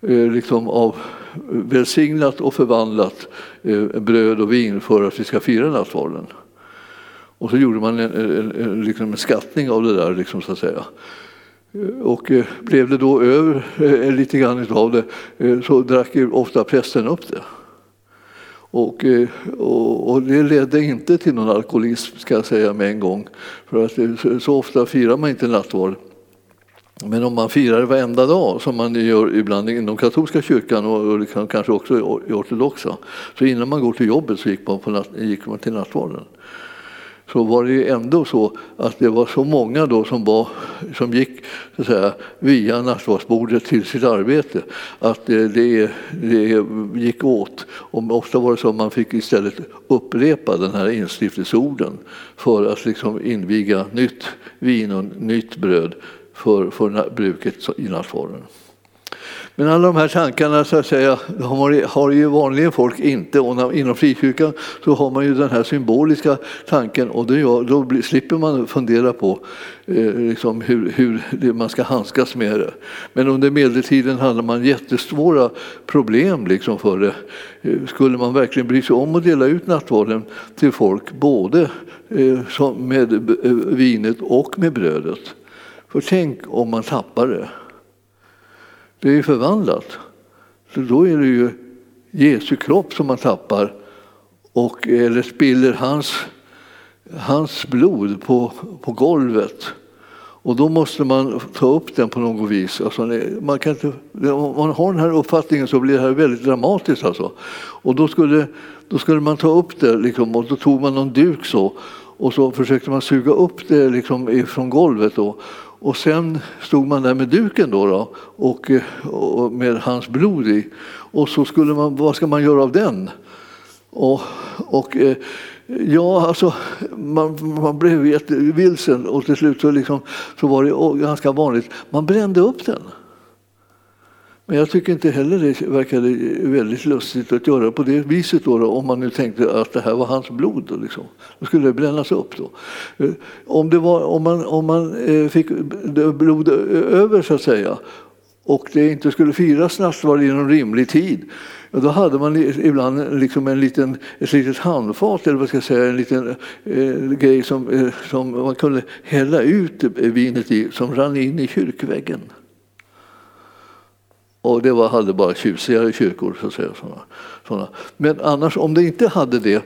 [SPEAKER 1] eh, liksom av välsignat och förvandlat bröd och vin för att vi ska fira nattvarden. Och så gjorde man en, en, en, liksom en skattning av det där, liksom, så att säga. Och eh, blev det då över eh, lite grann av det eh, så drack ofta prästen upp det. Och, och, det ledde inte till någon alkoholism ska jag säga med en gång. För att så ofta firar man inte nattvard. Men om man firar varenda dag, som man gör ibland inom katolska kyrkan och liksom kanske också i ortodoxa, så innan man går till jobbet så gick man, på natt, gick man till nattvarden så var det ändå så att det var så många då som, var, som gick så att säga, via nattvardsbordet till sitt arbete att det, det, det gick åt. Och ofta var det så att man fick istället upprepa den här instiftelseorden för att liksom inviga nytt vin och nytt bröd för, för bruket i nattvarden. Men alla de här tankarna så att säga, har ju vanligen folk inte. Och inom frikyrkan så har man ju den här symboliska tanken och då, då slipper man fundera på eh, liksom hur, hur man ska handskas med det. Men under medeltiden hade man jättesvåra problem liksom för det. Eh, skulle man verkligen bry sig om att dela ut nattvarden till folk både eh, med eh, vinet och med brödet? För tänk om man tappar det. Det är ju förvandlat. Så då är det ju Jesu kropp som man tappar och, eller spiller hans, hans blod på, på golvet. Och då måste man ta upp den på något vis. Alltså, man kan inte, om man har den här uppfattningen så blir det här väldigt dramatiskt. Alltså. Och då skulle, då skulle man ta upp det liksom, och då tog man någon duk så och så försökte man suga upp det liksom, från golvet. Då. Och sen stod man där med duken då, då och, och, med hans blod i. Och så skulle man, vad ska man göra av den? Och, och eh, ja, alltså man, man blev jättevilsen och till slut så, liksom, så var det ganska vanligt, man brände upp den. Men jag tycker inte heller det verkade väldigt lustigt att göra på det viset då, då, om man nu tänkte att det här var hans blod. Då, liksom. då skulle det brännas upp. Då. Eh, om, det var, om man, om man eh, fick blod över så att säga och det inte skulle firas nattvard inom rimlig tid då hade man ibland liksom en liten, ett litet handfat eller vad ska jag säga, en liten eh, grej som, eh, som man kunde hälla ut eh, vinet i som rann in i kyrkväggen. Och det var, hade bara tjusigare kyrkor. Så att säga, såna, såna. Men annars, om det inte hade det,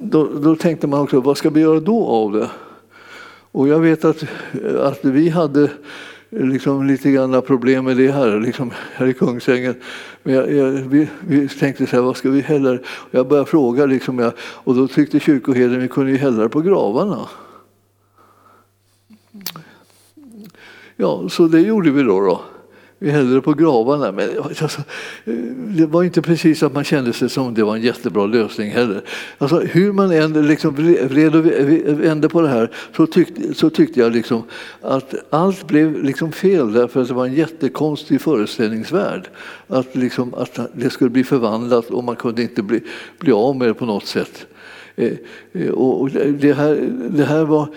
[SPEAKER 1] då, då tänkte man också, vad ska vi göra då av det? Och jag vet att, att vi hade liksom lite grann problem med det här, liksom här i Kungsängen. Men jag, jag, vi, vi, tänkte så här, vad ska vi hälla? Jag började fråga liksom, jag, och då tyckte kyrkoherden vi kunde ju hälla på gravarna. Ja, så det gjorde vi då. då. Vi hällde det på gravarna. Men alltså, det var inte precis att man kände sig som det var en jättebra lösning heller. Alltså, hur man än liksom vred och vände på det här så tyckte, så tyckte jag liksom att allt blev liksom fel därför att det var en jättekonstig föreställningsvärld. Att, liksom, att det skulle bli förvandlat och man kunde inte bli, bli av med det på något sätt. Eh, och det här, det här var,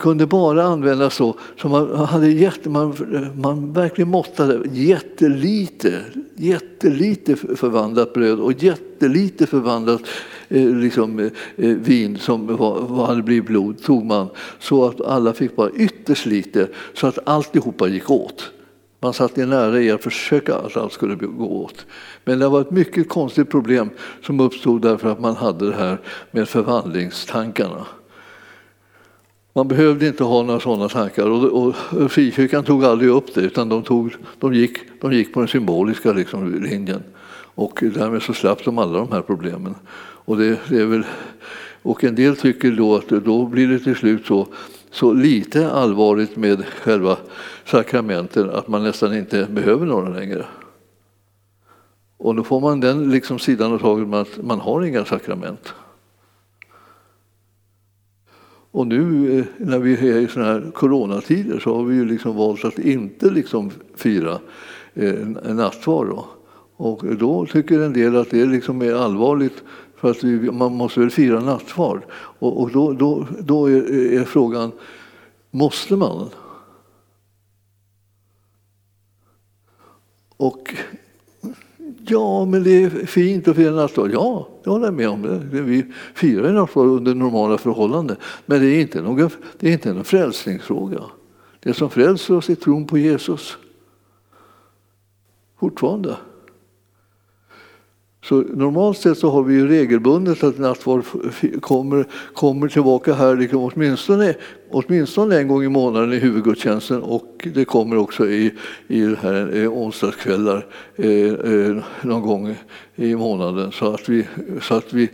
[SPEAKER 1] kunde bara användas så, så man, hade jätte, man, man verkligen måttade jättelite, jättelite förvandlat bröd och jättelite förvandlat eh, liksom, eh, vin som var, var, hade blivit blod tog man så att alla fick bara ytterst lite så att alltihopa gick åt. Man satt nära i att försöka att allt skulle gå åt. Men det var ett mycket konstigt problem som uppstod därför att man hade det här med förvandlingstankarna. Man behövde inte ha några sådana tankar och, och frikyrkan tog aldrig upp det utan de, tog, de, gick, de gick på den symboliska liksom, linjen. Och därmed så slapp de alla de här problemen. Och, det, det är väl, och en del tycker då att då blir det till slut så så lite allvarligt med själva sakramenten att man nästan inte behöver några längre. Och då får man den liksom sidan av taget att man har inga sakrament. Och nu eh, när vi är i såna här coronatider så har vi ju liksom valt att inte liksom fira eh, nattvard. Och då tycker en del att det liksom är allvarligt för att vi, man måste väl fira nattvard. Och, och då, då, då är, är, frågan, måste man? Och ja, men det är fint att fira nattvard. Ja, det håller jag med om. Det. Vi firar nattvard under normala förhållanden. Men det är inte någon, det är inte en frälsningsfråga. Det som frälser oss är tron på Jesus. Fortfarande. Så normalt sett så har vi ju regelbundet att nattvard kommer, kommer tillbaka här liksom åtminstone, åtminstone en gång i månaden i huvudgudstjänsten och det kommer också i, i det här, eh, onsdagskvällar eh, eh, någon gång i månaden. Så att, vi, så att vi,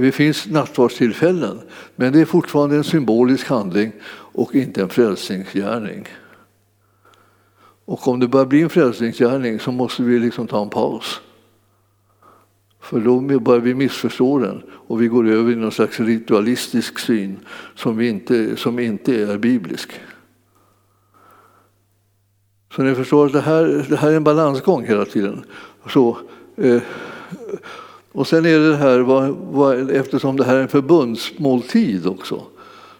[SPEAKER 1] det finns nattvardstillfällen. Men det är fortfarande en symbolisk handling och inte en frälsningsgärning. Och om det börjar bli en frälsningsgärning så måste vi liksom ta en paus. För då börjar vi missförstå den och vi går över i någon slags ritualistisk syn som, vi inte, som inte är biblisk. Så ni förstår att det här, det här är en balansgång hela tiden. Så, eh, och sen är det här, vad, vad, eftersom det här är en förbundsmåltid också,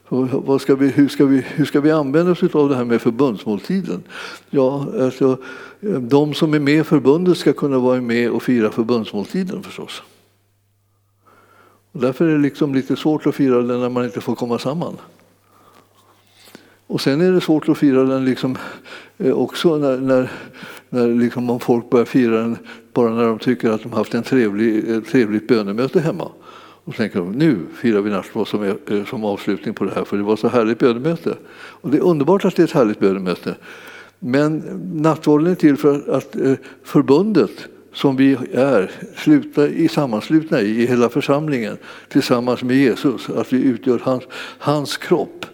[SPEAKER 1] vad ska vi, hur, ska vi, hur ska vi använda oss av det här med förbundsmåltiden? Ja, alltså, de som är med i förbundet ska kunna vara med och fira förbundsmåltiden förstås. Och därför är det liksom lite svårt att fira den när man inte får komma samman. Och sen är det svårt att fira den liksom eh, också när, när, när liksom om folk börjar fira den bara när de tycker att de haft en trevlig, ett trevligt bönemöte hemma. Och tänker de, nu firar vi nattvard som, eh, som avslutning på det här för det var så härligt bönemöte. Och det är underbart att det är ett härligt bönemöte. Men nattvarden är till för att eh, förbundet som vi är sluta, i sammanslutna i, i hela församlingen tillsammans med Jesus, att vi utgör hans, hans kropp.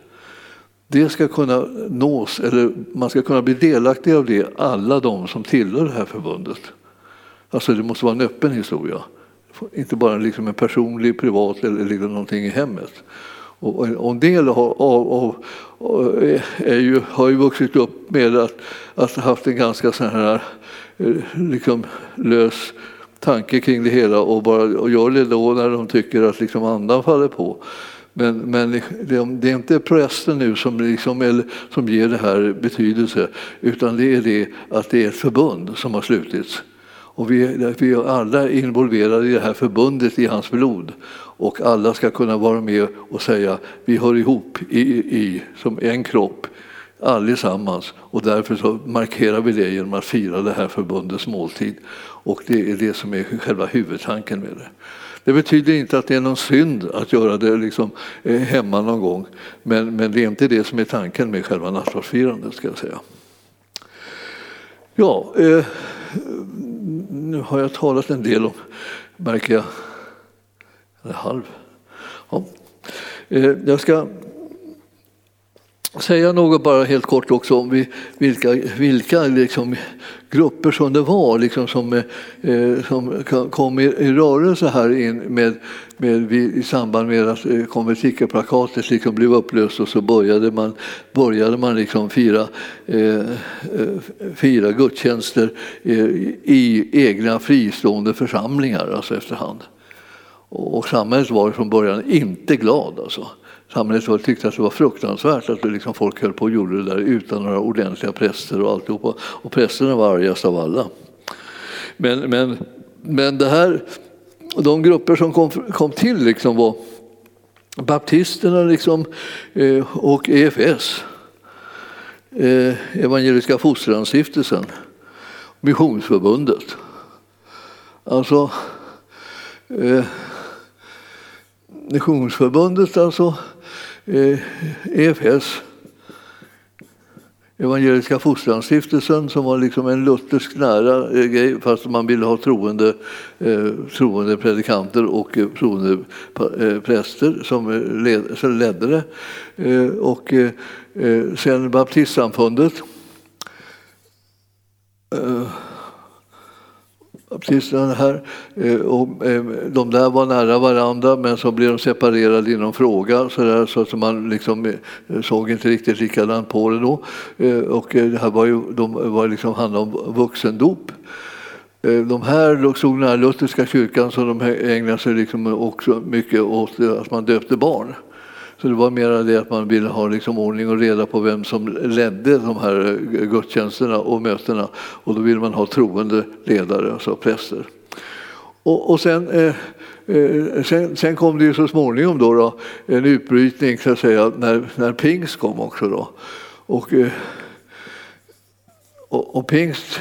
[SPEAKER 1] Det ska kunna nås, eller man ska kunna bli delaktig av det, alla de som tillhör det här förbundet. Alltså det måste vara en öppen historia. Inte bara liksom en personlig, privat eller liksom någonting i hemmet. Och en del har, av, av, eh, är ju, har ju vuxit upp med att, att haft en ganska sån här eh, liksom, lös tanke kring det hela och, bara, och gör det då när de tycker att liksom andan faller på. Men, men det är inte prästen nu som, liksom, som ger det här betydelse utan det är det att det är ett förbund som har slutits. Och vi, vi är alla involverade i det här förbundet i hans blod. Och alla ska kunna vara med och säga vi hör ihop i, i, som en kropp allesammans. Och därför så markerar vi det genom att fira det här förbundets måltid. Och det är det som är själva huvudtanken med det. Det betyder inte att det är någon synd att göra det liksom eh, hemma någon gång, men, men det är inte det som är tanken med själva nattvardsfirandet ska jag säga. Ja, eh, nu har jag talat en del om, märker jag, eller halv. Ja. Eh, jag ska säga något bara helt kort också om vilka, vilka liksom grupper som det var liksom som, eh, som kom i, i rörelse här in med, med, i samband med att eh, konventikelplakatet liksom blev upplöst och så började man, började man liksom fira, eh, eh fira gudstjänster eh, i egna fristående församlingar alltså efterhand. Och samhället var från början inte glad. Alltså samhället tyckte att det var fruktansvärt att liksom folk höll på och gjorde det där utan några ordentliga präster och alltihopa. Och prästerna var argast av alla. Men, men, men det här, de grupper som kom, kom till liksom var baptisterna liksom, eh, och EFS, eh, Evangeliska Fosterlandsstiftelsen, Missionsförbundet. Alltså, eh, Missionsförbundet alltså Eh, EFS, Evangeliska Fosterlandsstiftelsen som var liksom en luthersk nära eh, grej fast man ville ha troende, eh, troende predikanter och eh, troende eh, präster som, led, som ledde det. Och sen baptistsamfundet baptisterna här. Eh, och eh, de där var nära varandra men så blev de separerade i någon fråga så, där, så att man liksom eh, såg inte riktigt likadant på det då. Och det här var ju, de var liksom, handlade om vuxendop. De här stod nära lutherska kyrkan så de ägnade sig liksom också mycket åt att man döpte barn. Så det var mer det att man ville ha liksom ordning och reda på vem som ledde de här gudstjänsterna och mötena. Och då ville man ha troende ledare, alltså präster. Och, och sen, eh, eh sen, sen, kom det ju så småningom då, då en utbrytning så att säga, när, när pingst kom också. Då. Och, eh, och, och pingst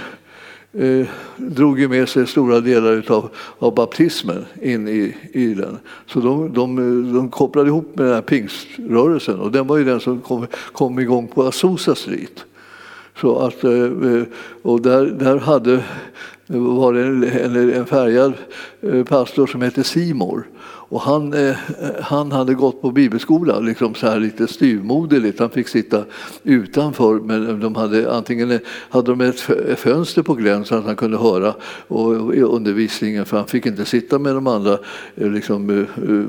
[SPEAKER 1] eh, drog ju med sig stora delar utav av baptismen in i, i den. Så de, de, de kopplade ihop med den här pingströrelsen och den var ju den som kom, kom igång på Azusa Street. Så att, eh, och där, där hade var det en, en, en färgad eh, pastor som hette Simor och han, eh, han hade gått på bibelskola, liksom så här lite styvmoderligt. Han fick sitta utanför, men de hade, antingen hade de ett fönster på glänt så att han kunde höra och, undervisningen, för han fick inte sitta med de andra eh, liksom, eh, eh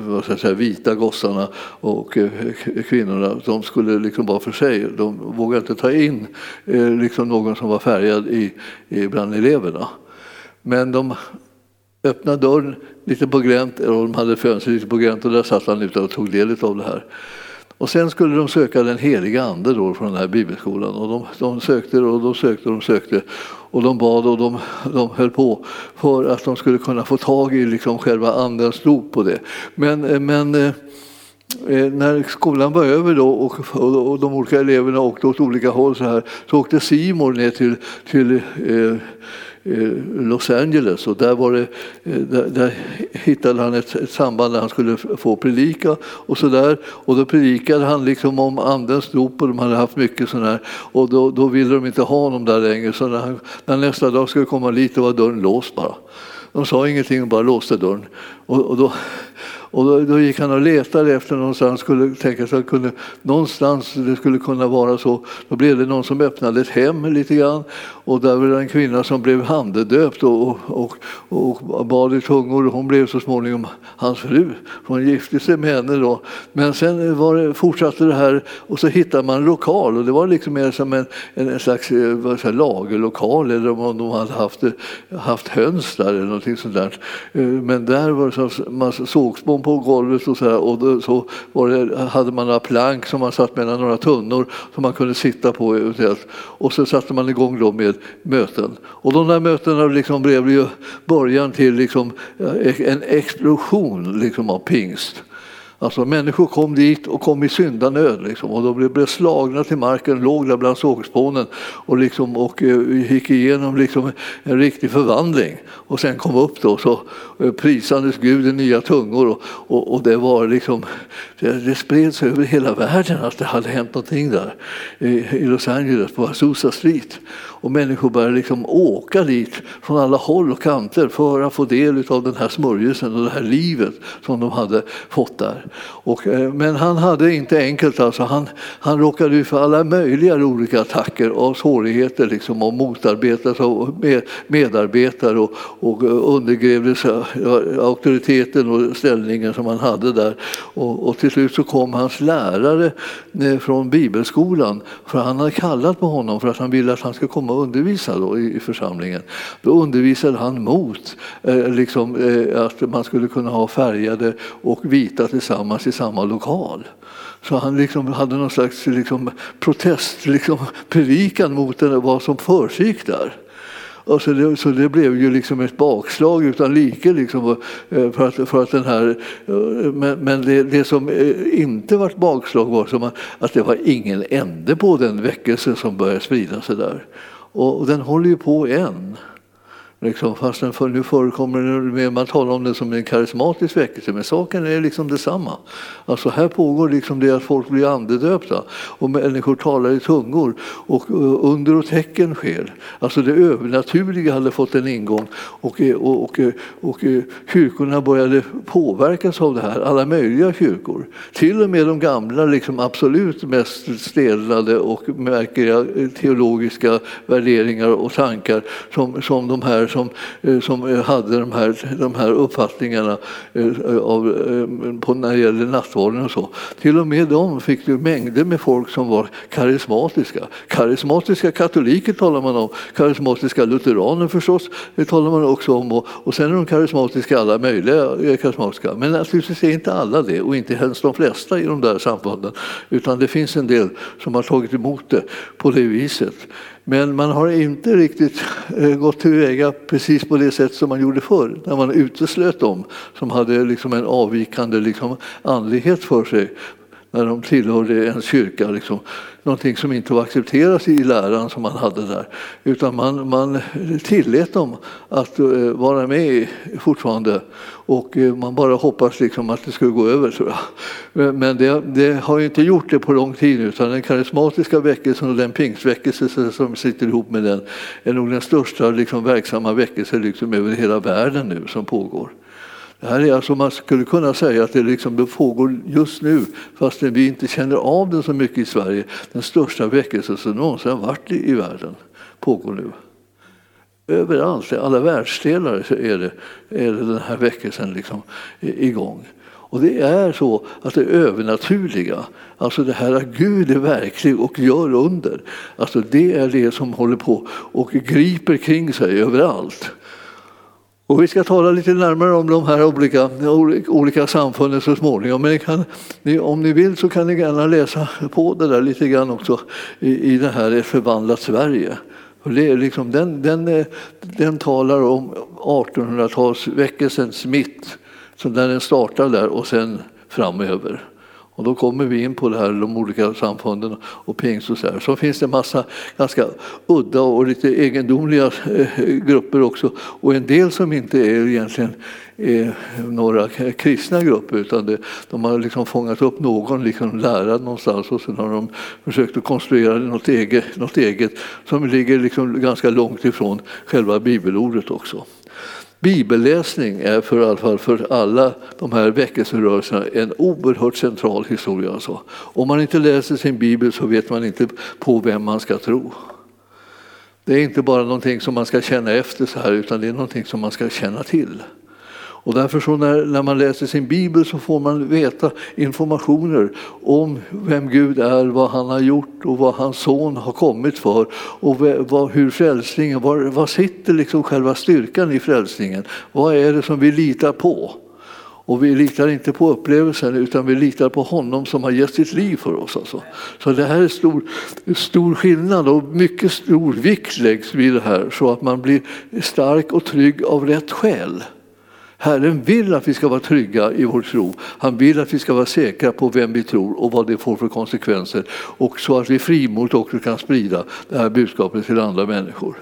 [SPEAKER 1] vad ska jag säga, vita gossarna och eh, kvinnorna. De skulle liksom vara för sig. De vågade inte ta in eh, liksom någon som var färgad i, i bland eleverna. Men de öppnade dörren lite på glänt, och de hade fönster lite på glänt och där satt han ute och tog del av det här. Och sen skulle de söka den heliga ande då från den här bibelskolan och de, de sökte och de sökte och de sökte och de bad och de, de höll på för att de skulle kunna få tag i liksom själva andens dop på det. Men, eh, men eh, eh, när skolan var över då och, och, de olika eleverna åkte åt olika håll så här så åkte Simon ner till, till Eh, Eh, Los Angeles och där, var det, eh, där, där hittade han ett, ett, samband där han skulle få predika och så där. Och då predikade han liksom om andens dop och de hade haft mycket sådana här och då, då ville de inte ha honom där längre så när, han, när nästa dag skulle komma dit var dörren låst bara. De sa ingenting och bara låste dörren. Och, och då, och då, då, gick han och letade efter någonstans, skulle tänka sig att kunde, någonstans det skulle kunna vara så. Då blev det någon som öppnade ett hem lite grann och där var det en kvinna som blev handedöpt och, och, och bad i tungor. Hon blev så småningom hans fru. Hon gifte sig med henne då. Men sen var det, fortsatte det här och så hittade man en lokal och det var liksom mer som en, en slags eh, säga, lagerlokal eller om de hade haft, haft höns där eller någonting sånt där. Eh, men där var det så, man sågspån på golvet och så, här, och då, så det, hade man några plank som man satt mellan några tunnor som man kunde sitta på. Och så satte man igång då med möten. Och de där mötena liksom blev ju början till liksom eh, en explosion liksom av pingst. Alltså människor kom dit och kom i syndanöd liksom, och de blev slagna till marken, låg där bland sågspånen och, liksom, och eh, gick igenom liksom en riktig förvandling. Och sen kom upp då så eh, prisandes Gud i nya tungor och, och, och det var liksom, det, det spreds över hela världen att det hade hänt någonting där i, i Los Angeles på Azusa Street. Och människor började liksom åka dit från alla håll och kanter för att få del av den här smörjelsen och det här livet som de hade fått där. Och, eh, men han hade inte enkelt, alltså. han, han råkade ut för alla möjliga olika attacker och svårigheter liksom, och motarbetades av medarbetare och, och eh, undergrävdes eh, auktoriteten och ställningen som han hade där. Och, och till slut så kom hans lärare från bibelskolan för han hade kallat på honom för att han ville att han skulle komma och undervisa då i, församlingen. Då undervisade han mot eh, liksom, eh, att man skulle kunna ha färgade och vita tillsammans i samma lokal. Så han liksom hade någon slags liksom, protest, liksom, predikan mot vad som försiggick där. Och så, det, så det blev ju liksom ett bakslag utan like. Liksom, eh, för att, för att den här, eh, men men det, det som eh, inte var ett bakslag var som att det var ingen ände på den väckelse som började sprida sig där. Och den håller ju på än. Liksom, fastän för nu förekommer det, man talar om det som en karismatisk väckelse, men saken är liksom detsamma. Alltså här pågår liksom det att folk blir andedöpta och människor talar i tungor och eh, under och tecken sker. Alltså det övernaturliga hade fått en ingång och, eh, och, och, eh, och kyrkorna började påverkas av det här, alla möjliga kyrkor. Till och med de gamla, liksom absolut mest stelnade och märkliga teologiska värderingar och tankar som, som de här som, eh, som eh, hade de här, de här uppfattningarna eh, av, på när det gäller nattvarden och så. Till och med de fick ju mängder med folk som var karismatiska. Karismatiska katoliker talar man om, karismatiska lutheraner förstås, det talar man också om. Och, och sen är de karismatiska, alla möjliga karismatiska. Men naturligtvis är inte alla det och inte ens de flesta i de där samfunden. Utan det finns en del som har tagit emot det på det viset. Men man har inte riktigt eh, gått tillväga precis på det sätt som man gjorde förr när man uteslöt dem som hade liksom en avvikande liksom andlighet för sig när de tillhörde en kyrka. Liksom. Någonting som inte var accepterat i läran som man hade där. Utan man, man tillät dem att eh, vara med fortfarande. Och eh, man bara hoppas liksom att det skulle gå över, tror jag. Men det, det, har inte gjort det på lång tid utan den karismatiska väckelsen och den pingstväckelse som sitter ihop med den är nog den största liksom, verksamma väckelse liksom, över hela världen nu som pågår. Det här är alltså, man skulle kunna säga att det, liksom, det pågår just nu, fast vi inte känner av det så mycket i Sverige, den största väckelsen som någonsin har varit i, i världen pågår nu. Överallt, i alla världsdelar är det, är det den här väckelsen liksom igång. Och det är så att det övernaturliga, alltså det här att Gud är verklig och gör under, alltså det är det som håller på och griper kring sig överallt. Och vi ska tala lite närmare om de här olika, olika samfunden så småningom. Men kan, om ni vill så kan ni gärna läsa på det där lite grann också i, i det här Ett förvandlat Sverige. Och det är liksom, den, den, den talar om 1800-talsväckelsens mitt, så när den startar där och sen framöver. Och då kommer vi in på det här, de olika samfunden och pingst och så här. Så finns det en massa ganska udda och lite egendomliga eh, grupper också. Och en del som inte är egentligen är några kristna grupper utan det, de har liksom fångat upp någon liksom lärare någonstans och sen har de försökt att konstruera något eget, något eget som ligger liksom ganska långt ifrån själva bibelordet också. Bibelläsning är för, i alla fall för alla de här väckelserörelserna en oerhört central historia. Alltså. Om man inte läser sin bibel så vet man inte på vem man ska tro. Det är inte bara någonting som man ska känna efter så här utan det är någonting som man ska känna till. Och därför så när, när man läser sin bibel så får man veta informationer om vem Gud är, vad han har gjort och vad hans son har kommit för och vad, hur frälsningen, var, var sitter liksom själva styrkan i frälsningen? Vad är det som vi litar på? Och vi litar inte på upplevelsen utan vi litar på honom som har gett sitt liv för oss. Alltså. Så det här är stor, stor skillnad och mycket stor vikt läggs vid det här så att man blir stark och trygg av rätt skäl. Herren vill att vi ska vara trygga i vår tro. Han vill att vi ska vara säkra på vem vi tror och vad det får för konsekvenser. Och så att vi frimodigt också kan sprida det här budskapet till andra människor.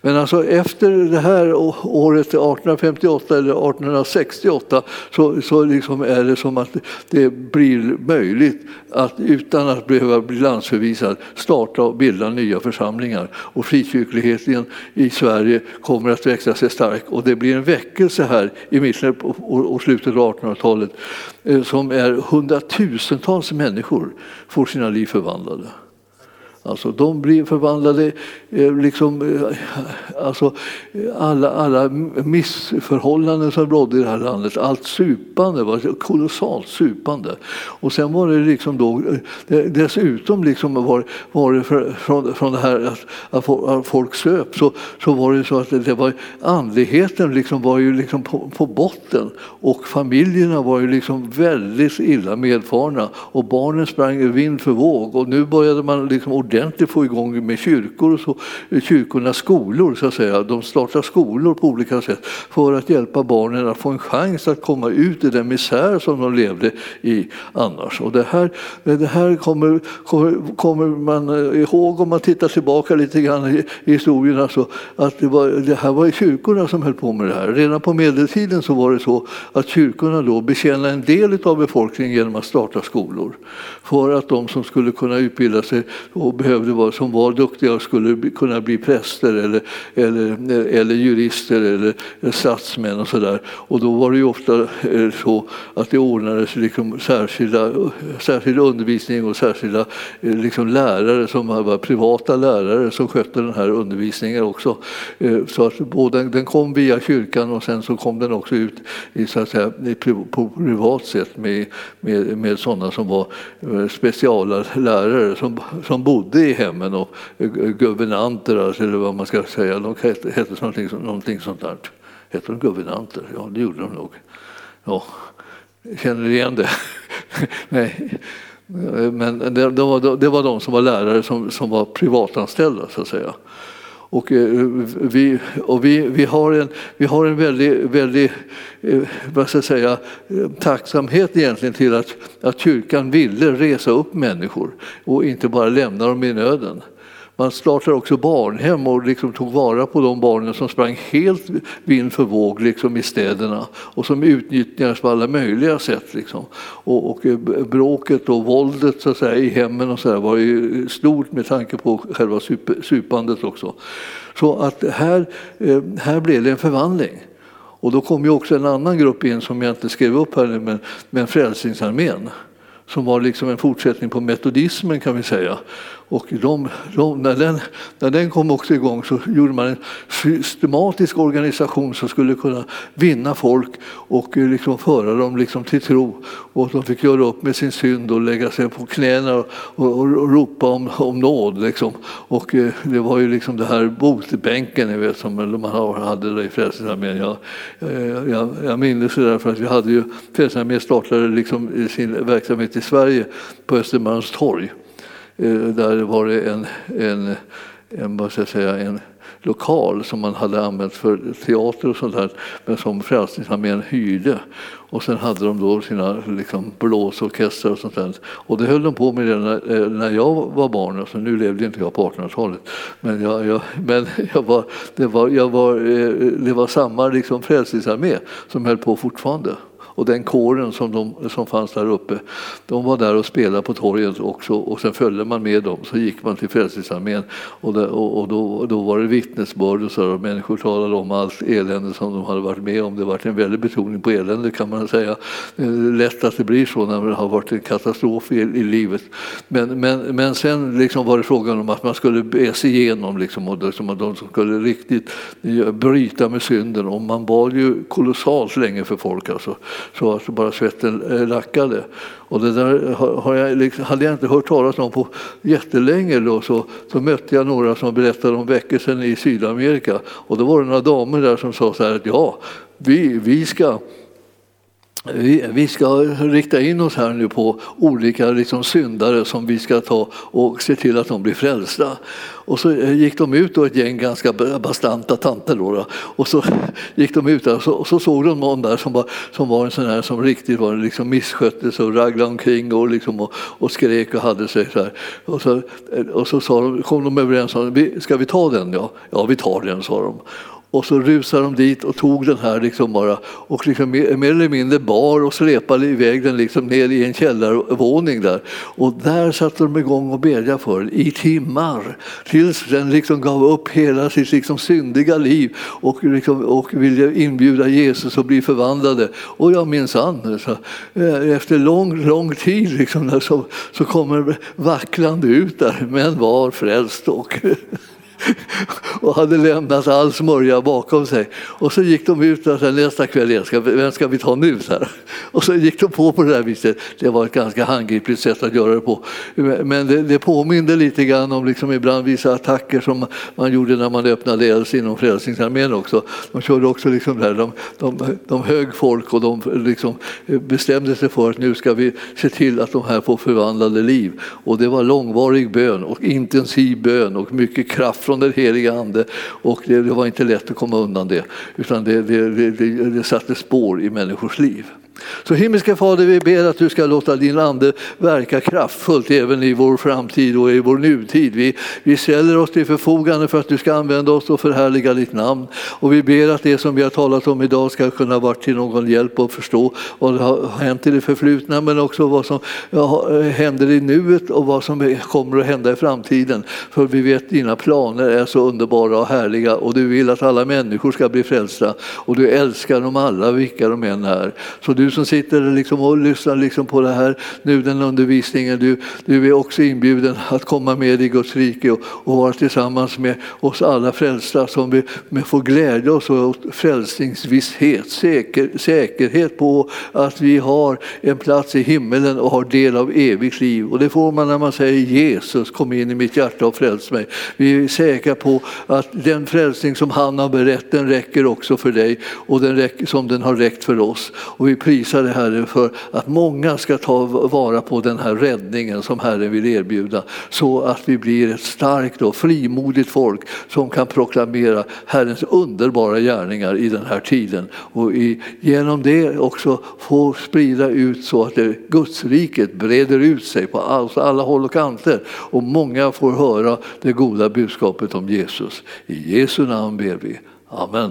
[SPEAKER 1] Men alltså efter det här året 1858 eller 1868 så, så liksom är det som att det blir möjligt att utan att behöva bli landsförvisad starta och bilda nya församlingar. Och frikyrkligheten i Sverige kommer att växa sig stark och det blir en väckelse här i mitten och slutet av 1800-talet eh, som är hundratusentals människor får sina liv förvandlade. Alltså, de blir förvandlade, eh, liksom, eh, alltså, alla, alla missförhållanden som rådde i det här landet, allt supande, var kolossalt supande. Och sen var det liksom då, eh, dessutom liksom var, var det för, från, från det här att, att folk söp, så, så var det så att det var, andligheten liksom var ju liksom på, på botten. Och familjerna var ju liksom väldigt illa medfarna. Och barnen sprang vind för våg. Och nu började man liksom ordentligt få igång med kyrkor och så, kyrkornas skolor så att säga. De startar skolor på olika sätt för att hjälpa barnen att få en chans att komma ut i den misär som de levde i annars. Och det här, det här kommer, kommer, kommer man eh, ihåg om man tittar tillbaka lite grann i, i historien. Alltså, att det, var, det här var kyrkorna som höll på med det här. Redan på medeltiden så var det så att kyrkorna då betjänade en del av befolkningen genom att starta skolor. För att de som skulle kunna utbilda sig och behövde vara, som var duktiga och skulle kunna bli präster eller, eller, eller jurister eller statsmän och sådär. Och då var det ju ofta eh, så att det ordnades liksom särskilda, särskild undervisning och särskilda eh, liksom lärare som var privata lärare som skötte den här undervisningen också. Eh, så att både, den kom via kyrkan och sen så kom den också ut i, så att säga, på privat sätt med, med, med sådana som var speciallärare som, som bodde i hemmen och guvernanter, eller vad man ska säga, de hette, hette någonting, någonting sånt där. Hette de guvernanter? Ja, det gjorde de nog. Ja, känner du igen det? Nej. Men det, det, var, det var de som var lärare som, som var privatanställda så att säga. Och, eh, vi, och vi, vi, har en, vi har en väldig, väldig eh, vad ska jag säga, eh, tacksamhet egentligen till att, att kyrkan ville resa upp människor och inte bara lämna dem i nöden. Man startade också barnhem och liksom tog vara på de barnen som sprang helt vind för våg liksom i städerna och som utnyttjades på alla möjliga sätt. Liksom. Och, och, eh, bråket och våldet så att säga, i hemmen och så där, var ju stort med tanke på själva supandet också. Så att här, eh, här blev det en förvandling. Och då kom ju också en annan grupp in som jag inte skrev upp här nu, men, men Frälsningsarmén som var liksom en fortsättning på metodismen kan vi säga. Och de, de, när, den, när den kom också igång så gjorde man en systematisk organisation som skulle kunna vinna folk och eh, liksom föra dem liksom till tro. Och de fick göra upp med sin synd och lägga sig på knäna och, och, och ropa om, om nåd. Liksom. Och eh, det var ju liksom det här botbänken ni vet, som man hade i Frälsningsarmén. Jag, eh, jag, jag minns det därför att vi hade ju Frälsningsarmén startade liksom sin verksamhet i Sverige på Östermalmstorg. torg. Eh, där var det en, en, en, vad ska jag säga, en lokal som man hade använt för teater och sånt där, men som Frälsningsarmén hyrde. Och sen hade de då sina liksom, blåsorkestrar och sånt där. Och det höll de på med när, eh, när jag var barn. Alltså, nu levde inte jag på 1800-talet. Men, jag, jag, men jag var, det, var, jag var, eh, det var samma liksom, Frälsningsarmé som höll på fortfarande och den kåren som, de, som fanns där uppe, de var där och spelade på torget också och sen följde man med dem. Så gick man till Frälsningsarmén och, och, och då, då var det vittnesbörd och, så, och människor talade om allt elände som de hade varit med om. Det var en väldig betoning på elände kan man säga. Det är lätt att det blir så när det har varit en katastrof i, i livet. Men, men, men sen liksom var det frågan om att man skulle be sig igenom liksom, och liksom, att de skulle riktigt bryta med synden och man bad ju kolossalt länge för folk. Alltså så att bara svetten eh, lackade. Och det där har jag, liksom, hade jag inte hört talas om på jättelänge. Då, så, så mötte jag några som berättade om väckelsen i Sydamerika. Och då var det några damer där som sa så här att ja, vi, vi ska vi, vi ska rikta in oss här nu på olika liksom, syndare som vi ska ta och se till att de blir frälsta. Och så gick de ut, då, ett gäng ganska bastanta tanter, då, då, och så gick de ut där och så, och så såg de någon där som var, som var en sån här som riktigt var liksom misskötte sig och raglade omkring och, liksom, och, och skrek och hade sig så här. Och så, och så sa de, kom de överens om, ska vi ta den? Ja, ja vi tar den, sa de. Och så rusade de dit och tog den här liksom bara och liksom mer, mer, eller mindre bar och släpade iväg den liksom ner i en källarvåning där. Och där satte de igång och bedjade för den i timmar tills den liksom gav upp hela sitt liksom syndiga liv och, liksom, och ville inbjuda Jesus att bli förvandlade. Och jag minsann, eh, efter lång, lång tid liksom, så, så kommer vacklande ut där, men var frälst. Och och hade lämnat all smörja bakom sig. Och så gick de ut och sa nästa kväll, ska, vem ska vi ta nu? Så här. Och så gick de på på det där viset. Det var ett ganska handgripligt sätt att göra det på. Men det, det påminde lite grann om liksom ibland vissa attacker som man gjorde när man öppnade eld inom Frälsningsarmén också. De körde också liksom där, de, de, de högg folk och de liksom bestämde sig för att nu ska vi se till att de här får förvandlade liv. Och det var långvarig bön och intensiv bön och mycket kraft från den heliga Ande och det, det var inte lätt att komma undan det utan det, det, det, det satte spår i människors liv. Så himmelske Fader, vi ber att du ska låta din ande verka kraftfullt även i vår framtid och i vår nutid. Vi, vi ställer oss till förfogande för att du ska använda oss och förhärliga ditt namn. Och vi ber att det som vi har talat om idag ska kunna vara till någon hjälp och förstå vad som har hänt i det förflutna men också vad som händer i nuet och vad som kommer att hända i framtiden. För vi vet att dina planer är så underbara och härliga och du vill att alla människor ska bli frälsta och du älskar dem alla vilka de än är. Så du som sitter liksom och lyssnar liksom på det här, nu den undervisningen, du, du är också inbjuden att komma med i Guds rike och, och vara tillsammans med oss alla frälsta som vi med får glädja oss åt frälsningsvisshet, säker, säkerhet på att vi har en plats i himmelen och har del av evigt liv. Och det får man när man säger Jesus kom in i mitt hjärta och fräls mig. Vi är säkra på att den frälsning som han har berättat den räcker också för dig och den räcker, som den har räckt för oss. Och vi prisa dig Herre för att många ska ta vara på den här räddningen som Herren vill erbjuda så att vi blir ett starkt och frimodigt folk som kan proklamera Herrens underbara gärningar i den här tiden och i, genom det också få sprida ut så att det, Gudsriket breder ut sig på alltså alla håll och kanter och många får höra det goda budskapet om Jesus. I Jesu namn ber vi. Amen.